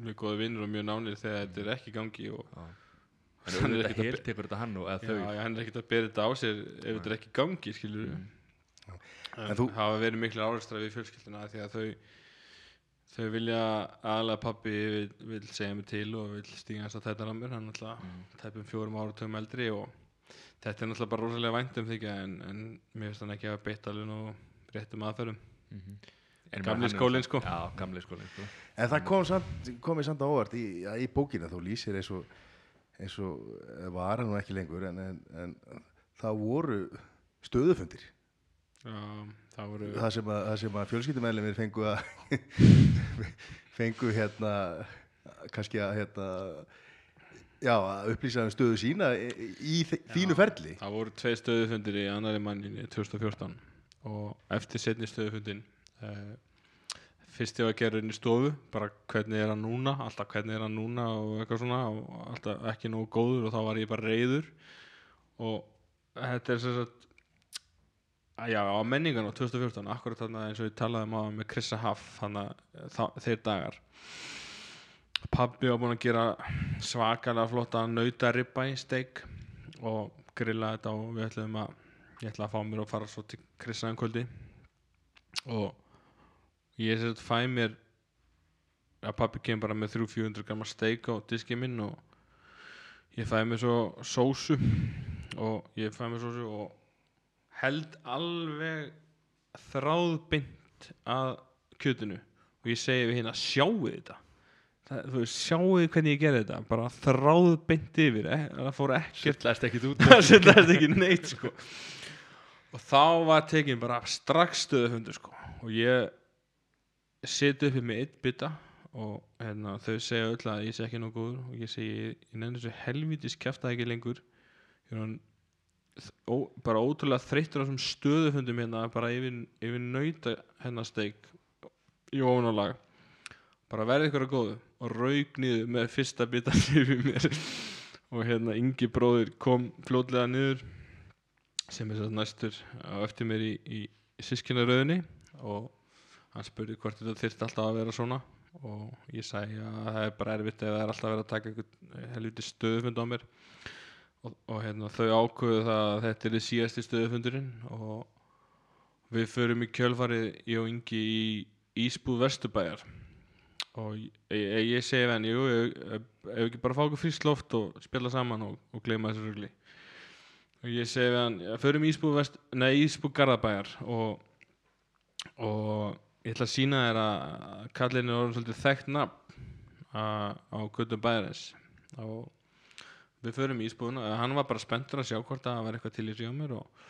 mjög góða vinnur og mjög nánir þegar þetta er ekki í gangi og já. Hann er er ekkert ekki að tekur þetta hann og já, þau. já, hann er ekkert að bera þetta á sér ef þetta er ekki gangi skilur Mm. En, En þú- það hafa verið miklu áreistra við fjölskylduna því að þau þau vilja aðalega pappi vil, vil segja mig til og vil stíga hans að þetta námur hann er náttúrulega Mm. tæpum fjórum áratöfum eldri og þetta er náttúrulega bara rosalega vænt um þykja en, en mér finnst hann ekki að beita alveg nú réttum aðferðum En Gamli hann er- skólinn, sko. Já, gamli skólinn sko. En það kom samt, komið samt á óvart í, í bókina, þú lýsir eins og, eins og eh, var hann nú ekki lengur en, en, en það voru stöðufundir já, voru það sem að, það sem að fjölskyldumæðlimir fengu að (laughs) fengu hérna kannski að hérna já, að upplýsa um stöðu sína í, þínu ferli. Það voru tvei stöðufundir í annari manninni 2014 og eftir setni stöðufundin uh, fyrst ég var að gera inn í stofu bara hvernig er hann núna, alltaf hvernig er hann núna og eitthvað svona og alltaf ekki nógu góður og þá var ég bara reyður og þetta er sem sagt já, á menningan á 2014 akkurat þarna eins og ég talaði um á með Krissa Haff þeir dagar. Pabbi var búinn að gera svakalega flotta nautaribba í steik og grilla þetta og við ætlum að ég ætla að fá mér og fara svo til Krissa um kvöldi. Og ég sem sagt fæ mér að pabbi kemur bara með 300-400 grama steik á diski minn og ég fæ mér svo sósu og ég fæ mér sósu og held alveg þráðbynd að kjötinu og ég segi við hérna sjáu þetta það, þú sjáu hvernig ég gerði þetta bara þráðbynd yfir eh? það fór ekkert (laughs) það setlaðist ekki neitt sko. og þá var tekin bara strax stöðufundur sko. og ég seti uppi með eitt bytta og hérna, þau segja öll að ég sé ekki nóg góður og ég segi, ég, nefnir þessu helvítis kæfta ekki lengur hann ó, bara ótrúlega þreyttur á þessum stöðufundum hérna bara yfir, yfir nauta hennar steik í ofunalag bara verði ykkur að góðu og rauk niður með fyrsta bita (laughs) yfir mér. Og hérna Ingi bróðir kom fljótlega niður sem er svo næstur á eftir mér í, í, í sískinaröðinni og hann spurði hvort þetta þyrfti alltaf að vera svona. Og ég sagði að það er bara erfitt ef það er alltaf að vera að taka einhvern helviti stöðufund á mér og, og hérna, þau ákveðu það að þetta er síðasti stöðufundurinn og við förum í kjölfarið ég og Ingi í Ísbúð Vesturbæjar. Og ég, ég, ég segi henni ef ekki bara fá okkur frískt loft og spila saman og, og gleyma þessu rugli. Og ég segi ja, förum í Ísbúð, Vest, nei, Ísbúð Garðabæjar. Og, og ég ætla að sína þér að kallin er orðin svolítið þekkt nafn á, göttum bæjarins. Og við förum í Ísbúðuna hann var bara spenntur að sjá hvort að það var eitthvað til í mér og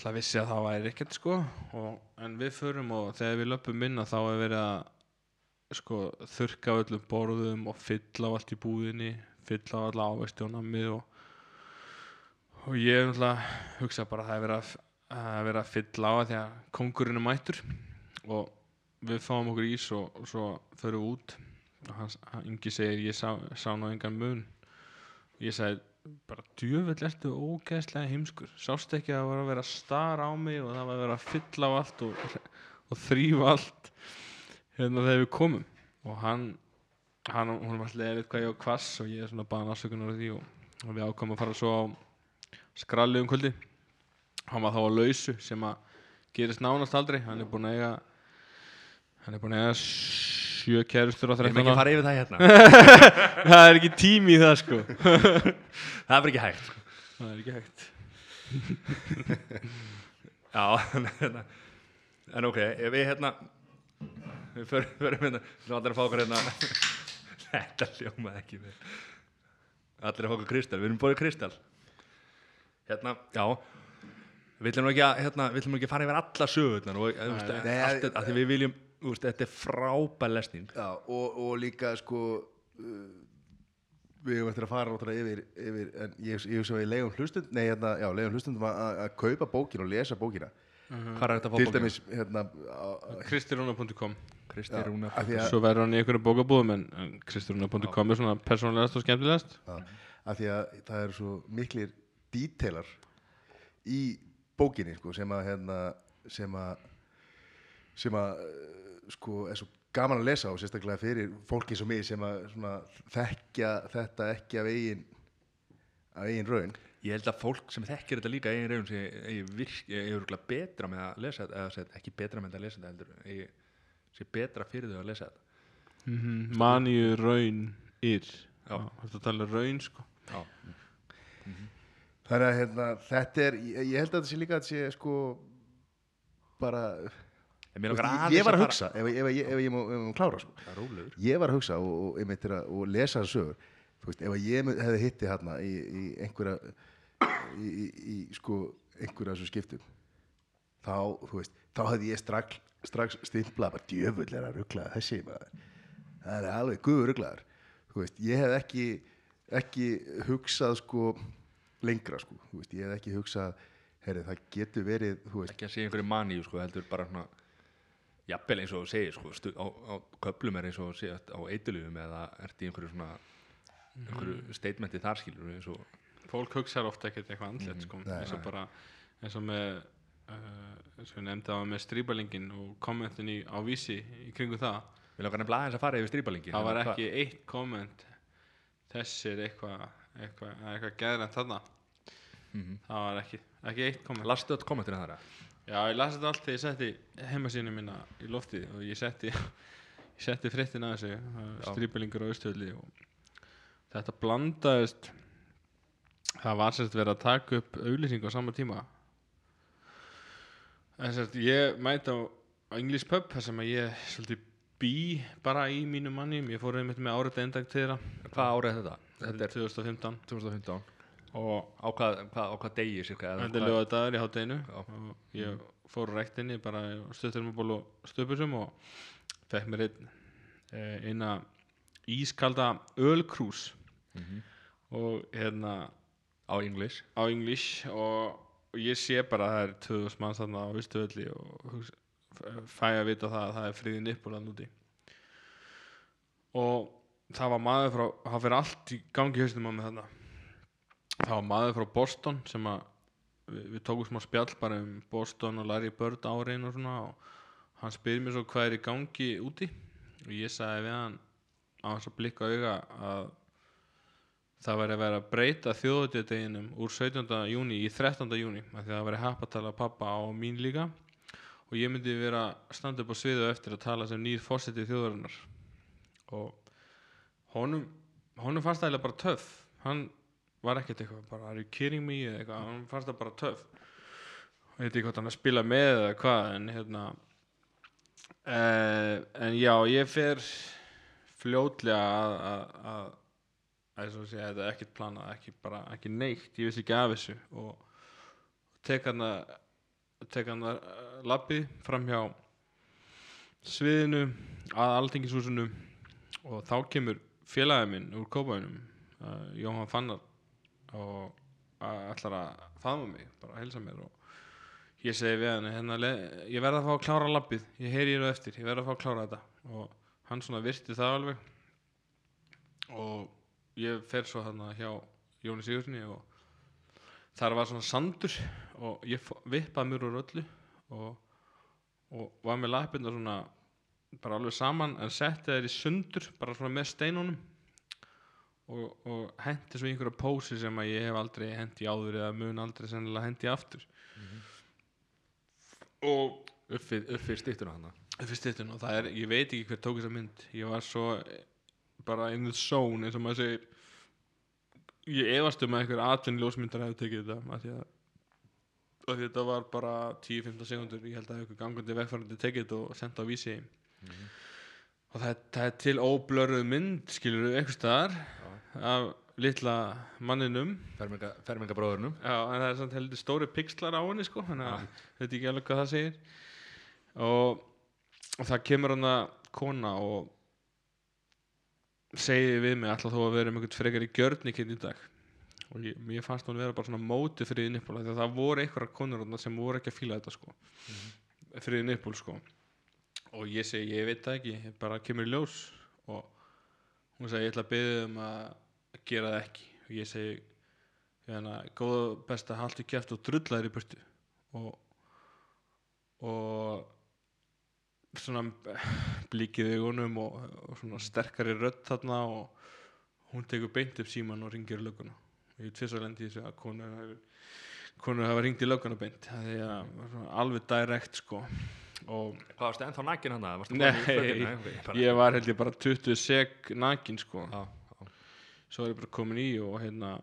Það vissi að það væri ekkert sko. Og, en við förum og þegar við löpum inn þá er verið að sko, þurrka á öllum borðum og fylla á allt í búðinni fylla á alla ávexti og og, ég náttúrulega hugsa bara að það er verið að, að, vera að fylla á að því að kongurinn er mættur. Og við fáum okkur ís og, og svo förum við út. Og hans, hann, Ingi segir ég sá, sá ná engan mun ég sagði bara djöfull ertu ógeðslega heimskur. Sást ekki að það var að vera að stara á mig og það var að vera að fylla á allt og, (laughs) og þrýfa allt hérna þegar við komum? Og hann, hann hún var alltaf eða hvað ég var kvass og ég er svona baðan afsökunar af því og, og við ákomum að fara svo á skralli um kvöldi hann var þá á lausu sem að gerist nánast aldrei. Hann er búinn að eiga hann er búinn að eiga sjö kærustur á Við erum 13 ekki að fara yfir það hérna. (laughs) Það er ekki tími í það sko. (laughs) Það er bara ekki hægt sko. það er ekki hægt. (laughs) Já, en, hérna, en ok, ef við hérna við förum, förum hérna við allir að fá okkur hérna. Þetta hljómaði ekki við allir að fá okkur kristal, við erum búið kristal. Hérna, já við ætlum ekki að, hérna, að fara yfir alla sögurnar og þú veist, nei. allt þetta, af því við viljum, veist, þetta er frábær lesning. Já, og, og líka sko uh, við hefum eftir að fara náttúrulega yfir, yfir en ég, ég hugsa að við leiðum hlustund nei, hérna, já, leiðum hlustundum að, að- að kaupa bókin og lesa bókina. Hvað er þetta að fá til bókina? dæmis, hérna á- kristirúna.com Kristi Já, Rúnar af því að- svo verður hann í einhverju bókabúðum en, en kristirúna.com er svona persónlegast og skemmtilegast. Já, af því að það eru svo miklir dítelar í bókinni sko, sem að hérna, sem að sem að eh, sko, er svo gaman að lesa og sérstaklega fyrir fólki eins og mig sem að svona, þekkja þetta ekki af eigin af eigin raun Ég held að fólk sem þekkir þetta líka eigin reyðum sé eigi virk, eigi örugglega betra með að lesa þetta, ekki betra með að lesa þetta heldur, eigi sé betra fyrir þau að lesa þetta. mm -hmm. maníu raun yr Já. þetta tala um raun sko Já. þannig að hérna, þetta er ég, ég held að þetta sé líka að þetta sé sko bara Ég, var að hugsa ef, ég má, klára sko. Ég var að hugsa og, lesa það sögur ef ég hefði hitti hérna í, í einhverja í, í, í sko einhverja þessu skiptum þá, þú veist, þá hefði ég strax, strax stimplað bara djöfull er að ruggla þessi maður. Það er alveg guður veist, ég hef ekki ekki hugsað sko lengra sko, þú veist, ég hef ekki hugsað herri, það getur verið, þú veist. Ekki að segja einhverju maníu, sko, heldur bara svona, jafnvel eins og þú segir, sko, stu, á, á köplum er eins og þú segir á eitulífum eða ert í einhverju svona, einhverju statementi þar skilur eins og, fólk hugsaður ofta ekkert eitthvað andlet sko. Nei, eins og bara eins og með uh, eins og nefndi það með stríbalingin og kommentin í, á vísi í kringu það. Við langar nefnilega aðeins að fara yfir strípalingi það var ekki eitt komment. Þessi er eitthvað eitthvað, eitthvað geðrænt þarna. Mhm. það var ekki, ekki eitt komment. Lastu öll kommentina þar já, ég lasi þetta allt þegar ég setti heimasínu mína í loftið og ég setti (laughs) ég setti fréttin að þessu strípalingur á austöðli og þetta blandaðist það var sérst verið að taka upp auðlýsing á sama tíma. En sérst ég mæti á, English pub þar sem ég svolítið bý bara í mínu manni. Ég fór einmitt með árið eindag til þeirra. Hvað árið er þetta? þetta er 2015 2015 og Á hvað, hvað, á hvað degi cirka þetta er hvað- lögadagur í hátteginu og ég fór rektinni bara stöttur með ból og stöpusum og fekk mér einn eh, eina ískalda ölkrús. Mhm. og hérna Á English? á English. Og, og ég sé bara að það er 2000 manns þarna á Ístuvelli og fæ að vita það að það er friði nippur að núti og það var maður frá það fyrir allt í gangi í haustum á mig þarna það var maður frá Boston sem að við, við tókum smá spjall bara um Boston og Larry Bird árin og svona og hann spyr mér svo hvað er í gangi úti og ég sagði við hann á þess að blikka auga að það væri að vera að breyta þjóðutjöðdeginum úr 17. júni í 13. júni af því að það væri happatala pappa á mín líka og ég myndi vera að standa upp á sviðu eftir að tala sem nýr fórsetið þjóðarinnar og honum honum fannst það eiginlega bara töff hann var ekkert eitthvað bara are you kidding me? eða eitthvað. Hann fannst það bara töff. Ég veit ekki hvort hann að spila með eða hvað en hérna uh, en já ég fer fljótlega að, að, þetta er ekkert planað ekki bara, ekki neitt, ég vissi ekki af þessu. Og tek hann að tek hann að lappið fram hjá sviðinu að alþingishúsinu. Og þá kemur félagið minn úr kópaunum uh, Jóhann Fannar og ætlar að faðma mig bara að helsa mér og ég segi við hann hérna, ég verð að fá að klára lappið ég heyri ég nú eftir, ég verð að fá að klára þetta. Og hann svona virti það alveg og ég fer svo þarna hjá Jóni Sigurðsni og þar var svona sandur og ég vippaði mér úr öllu og, og var með lappirna svona bara alveg saman en setti þær í sundur bara svona með steinunum og, og hendi svo einhverja pósi sem að ég hef aldrei hendi áður eða mun aldrei sennilega hendi aftur. Og Uppið, uppið stýttuna hana upp í styttun og það er, ég veit ekki hver tók þessa mynd. Ég var svo bara in the zone eins og maður segir. Ég efast um að einhver atvinni ljósmyndar hefur tekið þetta af því að, því að þetta var bara 10-15 sekundur ég held að einhver gangandi vegfærandi tekið þetta og senda á vísi og það, er- það er til óblöruð mynd skilur við einhvers staðar af litla manninum. Ferminga, Fermingabróðurnum en það er samt heldur stóri pixlar á henni sko, þannig að veit ekki alveg hvað það segir. Og, og það kemur hann að kona og segir við mig alltaf þó að vera einhvern frekar í gjörnikinn í dag? Og ég, mér fannst hún vera bara svona móti fyrir að það voru einhverjar konur sem voru ekki að fíla þetta sko. Fyrir nippul sko og ég segi ég veit það ekki, ég bara kemur í ljós. Og hún segi ég ætla að byggja um að gera það ekki. Og ég segi hérna, góða best að halda í kæft og drulla þér í burtu. Og og svona blíkið í augunum og, og svona sterkari rödd þarna og hún tekur beint upp síman og ringir í lögguna. Og ég tvisar lendi í þessu að konu hafi konu hafa ringt í lögguna beint það er að alveg direkt sko og Hvað varstu ennþá nakin hana? Varstu Nei, ég var held ég bara 20 sek nakin sko Já, já. svo er ég bara komin í og hérna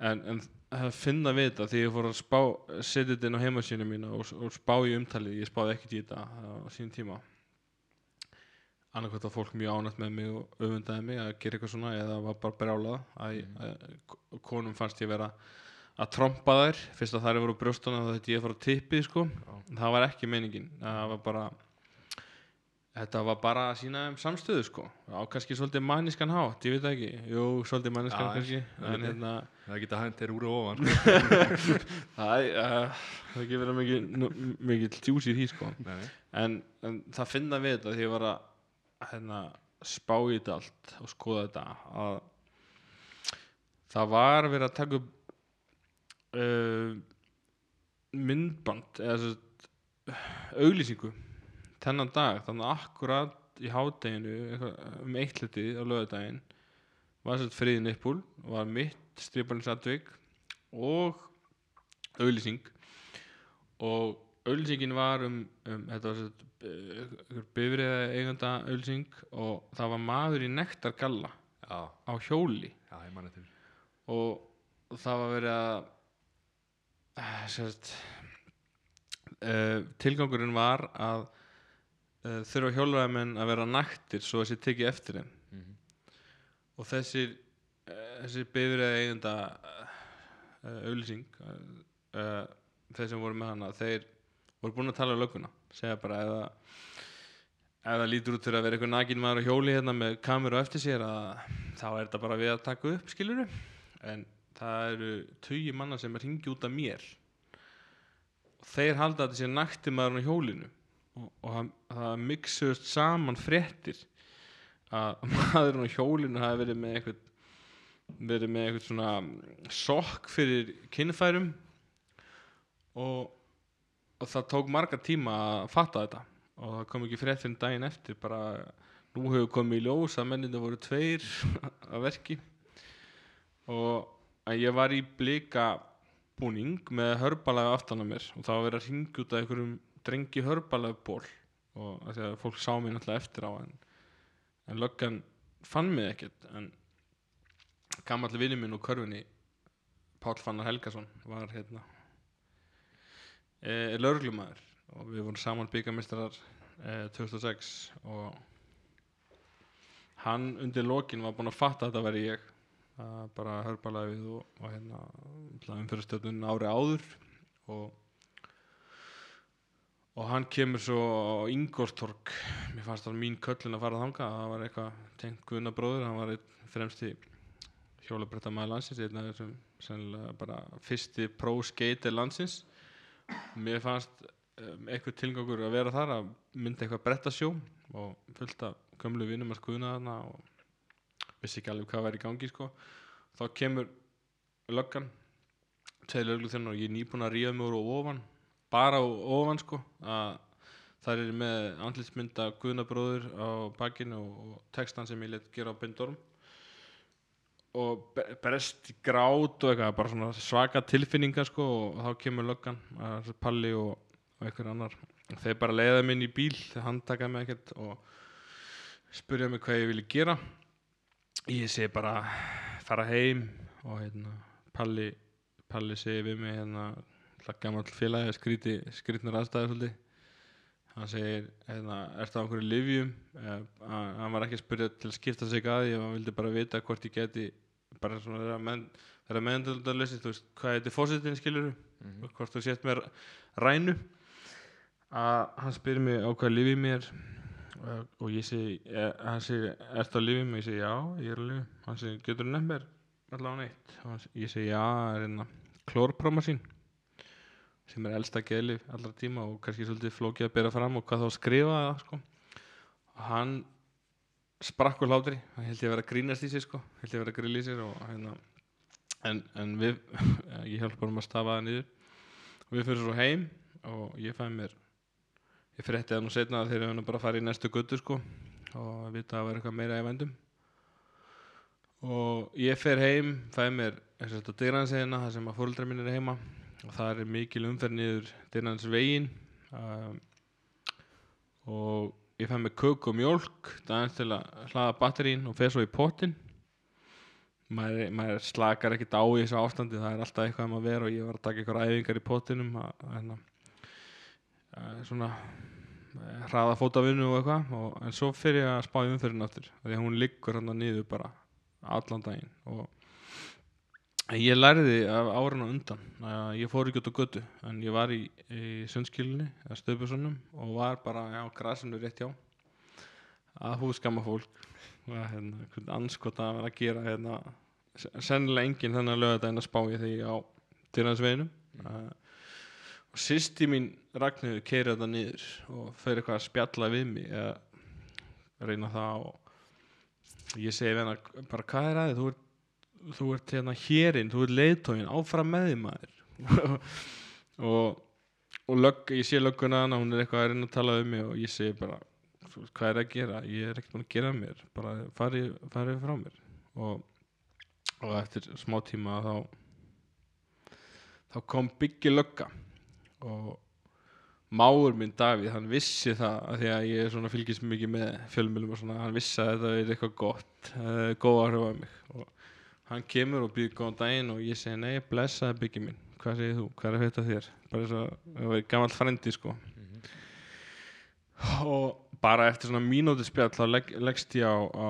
en, en það finna við þetta því ég fór að spá setja þetta inn á heimasínu mína og, og spá í umtalið ég spáði ekkert í þetta á sín tíma annarkvæmt að fólk mjög ánætt með mig og öfundaði mig að gera eitthvað svona eða var bara brjálað að, að konum fannst ég vera að trompa þær. Fyrst að þær voru brjóstuna þá þetta ég að fara að tippið sko. Það var ekki meiningin. Það var bara þetta var bara að sína um samstöðu sko. Á kannski svolítið manniskan hátt, ég veit það ekki. Jú, svolítið manniskan Já, kannski ég en hérna Það geta hænt þér úr og ofan sko. (laughs) Uh, það er ekki verið mikið, mikið tjús í því sko. En, en það finna við þetta því ég var að hérna, spá í þetta allt og skoða þetta að það var verið að taka upp uh, myndband eða svo auglýsingu þennan dag, þannig akkurat í hádeginu um eitt hluti á lögadaginn var þess að friðin uppúl var mitt striparins atvik og auglýsing. Og auglýsingin var um, um þetta var svo bifriða eiganda auglýsing og það var maður í nektargalla Já, á hjóli. Já, og það var verið að eh, sérst uh, tilgangurinn var að uh, þurfa hjólræðamenn að vera naktir svo þessi tekið eftir þeim. Mhm. og þessir þessir bifriða eigenda auðlýsing þeir sem voru með hana þeir voru búin að tala um lögguna. Segja bara ef það lítur út fyrir að vera einhver nakin maður á hjóli hérna með kameru eftir sér að þá er þetta bara við að taka upp skiluru en það eru tugi manna sem hringi út af mér. Og þeir halda þetta sé nakti maður á hjólinu. Og, og það, það mixust saman fréttir að (laughs) maðurinn á hjólinu hafi verið með eitthvað verið með eitthvað svona sokk fyrir kynfærum. Og, og það tók marga tíma að fatta þetta. Og það kom ekki frétt fyrir daginn eftir bara nú hefur komið í ljós að menninni voru tveir (laughs) að verki. Og að ég var í blika búning með hörbalega aftan á mér og það var verið að ringja út af einhverjum drengi hörbalega ból og því að fólk sá mig náttúrulega eftir á en, en löggan fann mig ekkert en gamall vinni minn úr körfunni Páll Fannar Helgason var hérna e, lauruglumæður og við vorum saman byggamistrar e, 2006 og hann undir lokin var búinn að fatta að þetta veri ég. að bara hörbalæfið og, og hérna umfyrirstjórnun ári áður og og hann kemur svo á Ingolstorg mér fannst það mín köllin að fara þanga það var eitthvað tengt Guðnabróður hann var einn fremsti hjólabretta maður landsins einn af þessum sennilega bara fyrsti pro-skater landsins. Mér fannst um, eitthvað tilgangur að vera þar að mynda eitthvað brettasjó og fullt af gömlu vinnum að skuðna þarna og vissi ekki alveg hvað væri í gangi sko. þá kemur löggan tveir löglu þennan og ég er nýbúin að ríða mig úr ofan bara á ofan sko að það er með andlitsmynda Guðnabróður á bakinu og, textan sem ég let gera á Bindorm. Og be- brest í grát og eitthvað bara svona svaka tilfinninga sko og þá kemur löggan að Palli og, og einhver annar. Þeir bara leiða minn í bíl þeir handtaka mig ekkert og spurja mig hvað ég vilji gera ég segi bara fara heim og hérna Palli, Palli segi við mig hérna það gammal félagi skríti, skrítnur aðstæður svolítið. Hann segir, hérna, ertu á einhverju livjum eh, að- hann var ekki að spyrja til að skipta sig að hann vildi bara vita hvort ég geti bara svona þeirra menn þeirra meðendöldalösi, þú veist, hvað þetta er fósitin skilur Mhm. hvort þú sést með rænu. Að hann spyrir mig á hvað lifið mér og, og ég segi eh, hann segir, ertu á lifið mér? ég segi, já, ég er á lifið hann segir, getur þú nefnt mér allavega neitt og hann seg- ég segi, já, það er hérna klórprómasín sem er elsta geðlif allra tíma og kannski svolítið flókið að bera fram og hvað þá að skrifa það sko. og hann sprakk úr hlátri, hann held ég að vera að grínast í sig sko, held ég að vera að grilla í sig og hérna en, en við (laughs) ég hjálpa hann að stafa það niður. Og við fyrir svo heim og ég fæ mér ég frétti það nú setna þeir eru bara fara í næstu göttu sko og vita að það var eitthvað meira í vendum og ég fer heim fæ mér dyrransegina þar sem að fóruldrar minn er heima og það er mikil umferð niður dyrrans vegin um, og ég fæ mér köku og mjólk dagins til að hlaða batterín og fer svo í pottin maður, maður slakar ekkert á í þessu ástandi það er alltaf eitthvað um að vera og ég var að taka eitthvað æfingar í pottinum að, að, hérna, að, svona eh, hraða fótavinnu og eitthvað en svo fer ég að spá í umferðin aftur því að hún liggur hann niður bara allan daginn og en ég lærði af árun á undan að ég fór ekki út á götu en ég var í, í sundskilinni eða stöðbjörnum og var bara á grasinu rétt hjá að húskamma fólk hérna, hvern anskot að vera að gera hérna, sennilega enginn þennan lögadaginn að spá ég því á dyrnansveginum mm. Og sýsti mín Ragnhildur keiri þetta niður og fyrir eitthvað að spjalla við mig eða reyna það og ég segi við hana bara hvað er aðeins, þú ert þú ert hérna hérinn, þú ert leiðtógin áfram með því maður. (laughs) Og og lögg, ég sé lögguna hana hún er eitthvað að reyna að tala um mig og ég segi bara "Þú veist, hvað er að gera, ég er ekkert búin að gera mér bara farið fari frá mér. Og, og eftir smá tíma þá þá kom byggi lögga og máur minn Davíð, hann vissi það að því að ég er svona fylgist mikið með fjölmjölum og svona, hann vissi að þetta er eitthvað gott uh, góð áhrif af mig. Og hann kemur og býður góðan daginn og ég segi nei, blessaði byggi minn. Hvað segir þú, hvað er að þetta þér? Bara eins og það var gammal frendi sko. Og bara eftir svona mínúti spjall þá legg, leggst ég á, á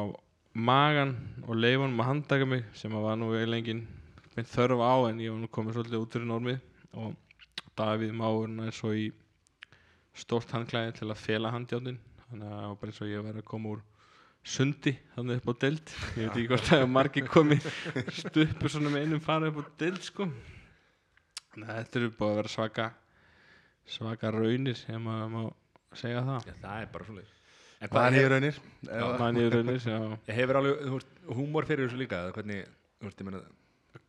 magan og leifunum að handtaka mig sem að var nú eiginlega minn þörf á en ég var nú komið svolítið út fyrir normið. Og Davíð máurinn er svo í stórt handklæði til að fela handjáttin þannig að það var bara eins og ég verið að koma úr sundi þannig upp á deild. Ég veit ekki hvort það er margir komið stuppur svona með einum fara upp á deild sko. Þannig að þetta eru búið að vera svaka svaka raunir ef maður má segja það. Já, það er bara svona En Hvað er hef, raunir? Mann í raunir, já. Hefur alveg, húmor fyrir þessu líka eða hvernig, þú veist, ég meina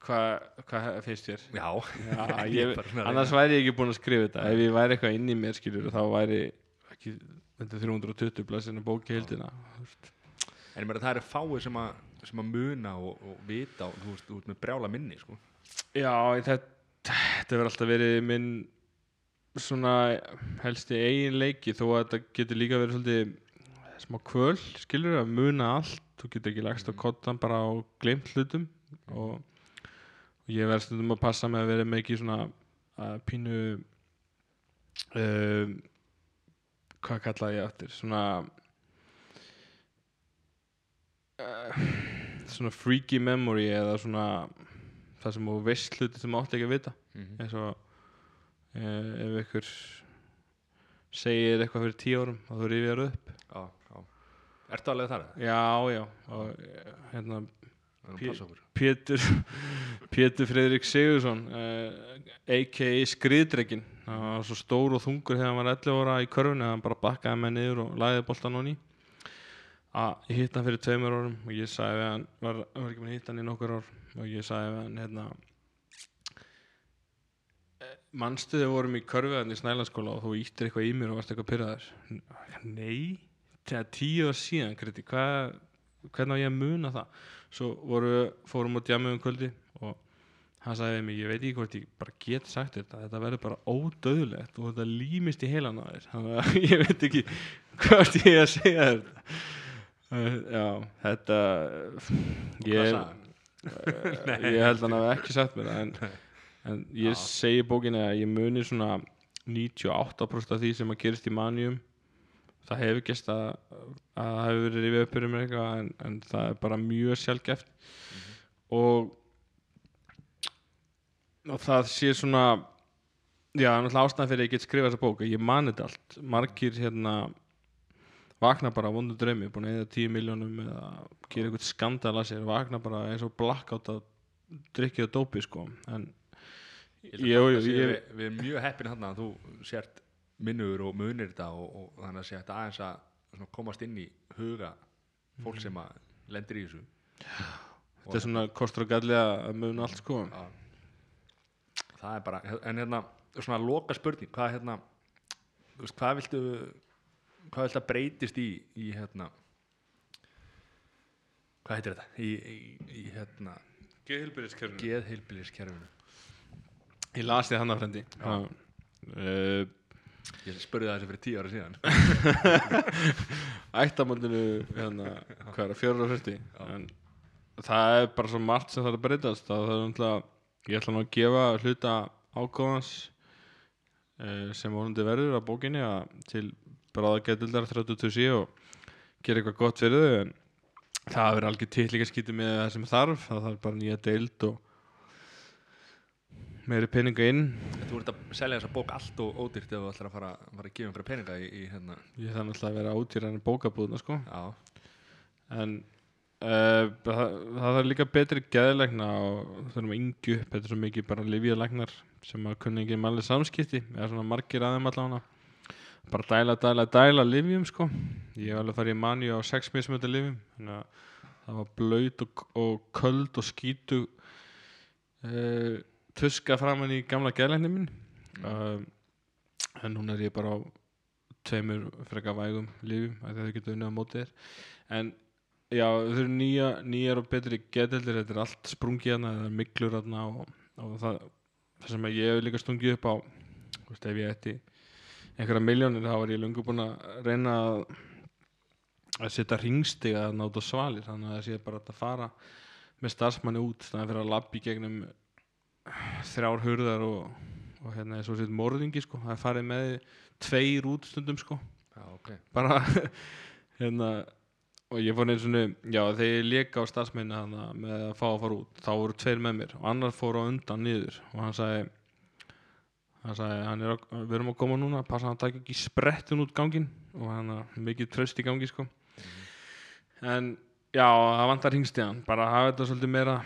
Hvað hva finnst þér? Já, Já, (laughs) Ég annars væri ég ekki búinn að skrifa þetta ef ég væri eitthvað inn í mér skilur þá væri ekki þetta 320 blaðsina bóki veist. En ég meina það eru fáið sem að, sem að muna og, og vita og þú veist, þú veist með brjála minni sko. Já, þetta, þetta verður alltaf verið minn svona helsti eigin leiki þó að þetta getur líka verið svolítið smá kvöl, skilur að muna allt, þú getur ekki lagst á kottan bara á glemt hlutum og, og ég verð stundum að passa með að vera ekki svona pínu um, hvað kallaði ég aftur? Svona uh, svona freaky memory eða svona það sem þú veist hluti sem átti ekki að vita. Mhm. eins og eh, ef ykkur segir eitthvað fyrir tíu árum og þú rifjar upp. Já, já. Ertu alveg þar? já, já. Og eh, hérna Það Pétur (laughs) Pétur Freyðrik Sigursson uh, a.k.a. Skriðdrekin hann var svo stór og þungur þegar hann var 11 ára í körfunni hann bara bakkaði með niður og lagði boltan honni að ég hitt hann fyrir tveimur árum og ég sagði við hann var, var ekki með hitt hann í nokkur ár og ég sagði við hann hérna eh, við vorum í körfiðan í Snælandsskóla og þú íttir eitthvað í mér og varst eitthvað pyrraður nei, það er tíu ár síðan kriti, hvað hvernig á ég að muna það svo voru, fórum á djamið um kvöldi og hann sagði við mig, ég veit ekki hvort ég bara get sagt þetta, þetta verður bara ódöðlegt og þetta límist í heilan á þér. Þannig (laughs) að ég veit ekki hvort ég að segja þetta. Uh, já, þetta ég, uh, (laughs) ég held hann hafi ekki sagt mér en, en ég segi í bókinni að ég muni svona 98% af því sem að gerist í manjum það hefur gæst að, að það hefur verið rifið upp fyrir mér eitthvað en, en það er bara mjög sjálfgeft og og það sé svona já, náttúrulega ástæðan fyrir að ég get skrifað þessa bók ég mani þetta allt. Margir hérna vakna bara á vondu draumi, búin að eða 10 miljónum eða gera eitthvað skandal að sér vakna bara eins og blackout að drikkja og dópi sko. En Ég sé- ég- við, við erum mjög heppin hann að þú sért minnur og munir þetta og, og þannig að sé þetta aðeins að komast inn í huga fólk sem að lendir í þessu. Þetta er svona kostur og galli að muna allt sko. Já. það er bara, en hérna svona loka spurning, hvað hérna þú veist, hvað viltu hvað viltu að breytist í, í hérna hvað heitir þetta? Í, í, í hérna geðheilbiliskerfinu Ég las þið hann af frendi uh, ég spurði það þessi fyrir tíu ára síðan. (laughs) Ættamöndinu hérna, hvað er það, fjórar og fyrsti en það er bara svo margt sem það er að breytast. Það er umtlað, ég ætla nú að gefa hluta ágóðans uh, sem vonandi verður á bókinni að til bráðagetildar 30 og gera eitthvað gott fyrir þau. En það verður algjör til líka skítið með það sem þarf. Það þarf bara nýja deild og meiri peninga inn. Þú ert að selja þessa bók allt og ódýrt ef þú ætlar að fara, fara að gefa einhverja peninga í, í hérna. Ég þarf náttúrulega að vera átýran bókabúðna sko. Já, en uh, það, það er líka betri geðlegna og þurfum að yngju er svo mikið bara livjalegnar sem að kunni ekki mæli samskipti. Eða svona margir aðeim allavega. Bara dæla, dæla, dæla livjum sko. Ég hef alveg farið í manju á sex mismöndi livjum þannig að það var blöyt og, og köld og skítu uh, tuska framan í gamla geðlegni minn. Uh, en núna er ég bara á tveimur freka vægum lífum að þau getur unnið á móti þér. En já, þau eru nýja, nýjar og betri geteldir, þetta er allt sprungið það er miklur hana og, og það, það sem ég hef líka stungið upp á veist, ef ég ætti einhverja miljónir þá var ég lungu búin að reyna að að setja ringstiga að náta svalir. Þannig að það sé bara að fara með starfsmanni út þannig að fyrir að labbi gegnum þrjár hurðar og, og hérna eins og sér morðingi sko. Það er farið með tveir út stundum sko. Já, ok. bara (laughs) hérna og ég fór eins og já þegar ég leka á starfsmenni hana með að fá að fara út þá voru tveir með mér. Og annar fór á undan niður og hann sagði hann sagði hann er við erum að koma núna passa hann að taka ekki sprettun út gangin og hann er mikið tröst í gangi sko. En já það vantar hingstíðan bara hafa þetta svolítið meira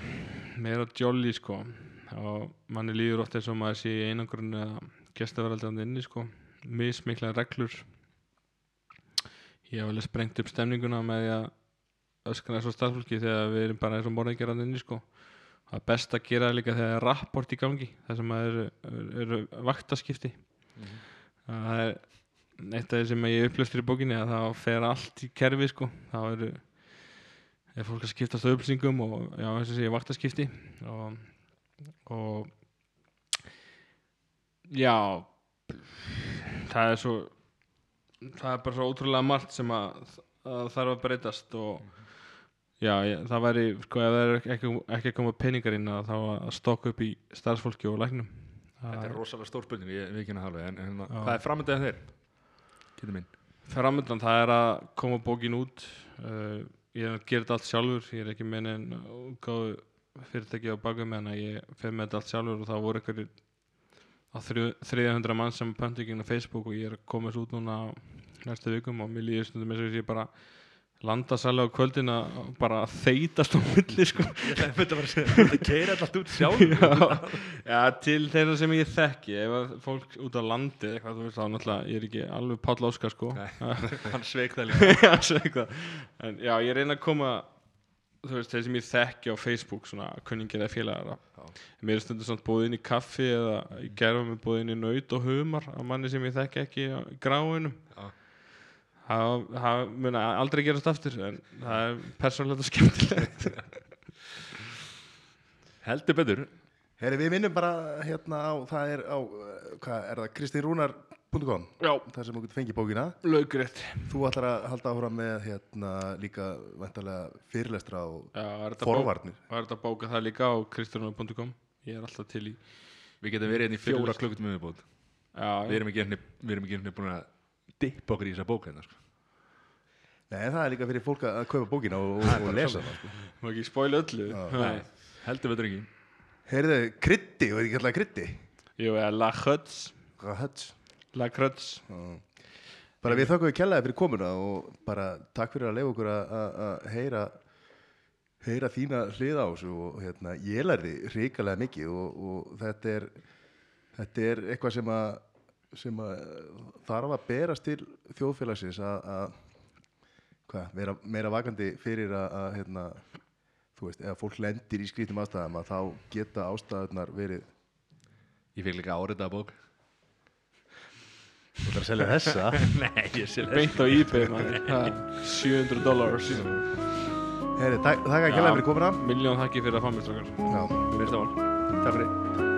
meira jolly sko og manni líður oft eins og maður sé í einangrun eða gestaveraldandi inni sko. Mismikla reglur. Ég hef alveg sprengt upp stemninguna með því að öskra eins og starfsfólki þegar við erum bara eins og morðingjarandi inni sko. Það er best að gera það líka þegar það er rapport í gangi það sem eru, eru, eru vaktaskipti. Það er eitt af því sem ég upplöstur í bókinni að það fer allt í kerfi sko. Þá eru er fólk að skiptast á upplýsingum og já, eins og sé vaktaskipti. Og, og já það er svo það er bara svo ótrúlega margt sem að, að þarf að breytast og já, ég, það væri sko ef það er ekki, ekki að koma peningar inn að þá að stokka upp í starfsfólki og læknum Þetta er rosalega stór spurning, ég við ekki að hafa en, en hvað er framöndið þeir? Getur minn. framöndan það er að koma bókin út uh, ég gera þetta allt sjálfur ég er ekki með neinn útgáfu fyrirtæki á baku með en ég fer með þetta allt sjálfur og það voru einhverjir á þrjú- 300 mann sem pöntu á Facebook og ég er að koma þessu út núna næstu vikum og mér líður stundum eins og ég bara landa særlega á kvöldin að bara þeitast á milli sko (laughs) að að þetta keir alltaf út sjálf. (laughs) já, til þeirra sem ég þekki ef að fólk út á landi eitthvað, veist þá náttúrulega, ég er ekki alveg Páll Óskar sko. (laughs) Hann sveik það líka. en já, ég reyna að koma veist, þeir sem ég þekki á Facebook svona kunningir eða félagar Já. mér er stundum samt búið inn í kaffi eða ég gerfa mig búið inn í naut og humar á manni sem ég þekki ekki á í gráinum það, mun aldrei gerast aftur en það er persónlega skemmtilegt (laughs) Heldur betur. Herri, við minnum bara hérna á, það er á, uh, hvað er það, kristinrúnar.com já, þar sem þú getur fengið bókina. Laugrétt Þú ætlar að halda áfram með hérna líka vantarlega fyrirlestra og já, er þetta bók- forvarnir. er þetta að bóka það líka á kristjánum.com ég er alltaf til í Við getum verið hérna í fjóra klukkutum viðbúð. já, Við erum ekki hérna, við erum ekki hérna búin að dippa okkur í þessa bók hérna, sko. Nei, það er líka fyrir fólk að kaupa bókina og, og, og lesa það sko. má ekki spóila öllu? Já. Nei. Heldur betur ekki. Heyrðu, krytti, og ekki alltaf krytti jú, eða La Huts Rahats La Kruts Bara við þakkum við kjallaði fyrir komuna og bara takk fyrir að leiða okkur að- að að heyra heyra þína hlið á þessu og hérna, ég lærði ríkalega mikið og, og þetta er þetta er eitthvað sem að sem að þarf að berast til þjóðfélagsins að, að hvað, vera meira vakandi fyrir að, að hérna, þú veist, ef fólk lendir í skrítum ástæðum að þá geta ástæðunar verið Ég fekk líka áritaða bók. Þú ætlar að selja þessa? (laughs) Nei, ég sé beint á eBay. Ha, 700 dollars. Heyri, takk, takk að kjallaði fyrir komuna miljón þakki fyrir að fá mér strákar. Já. Fyrsta mál. Takk fyrir.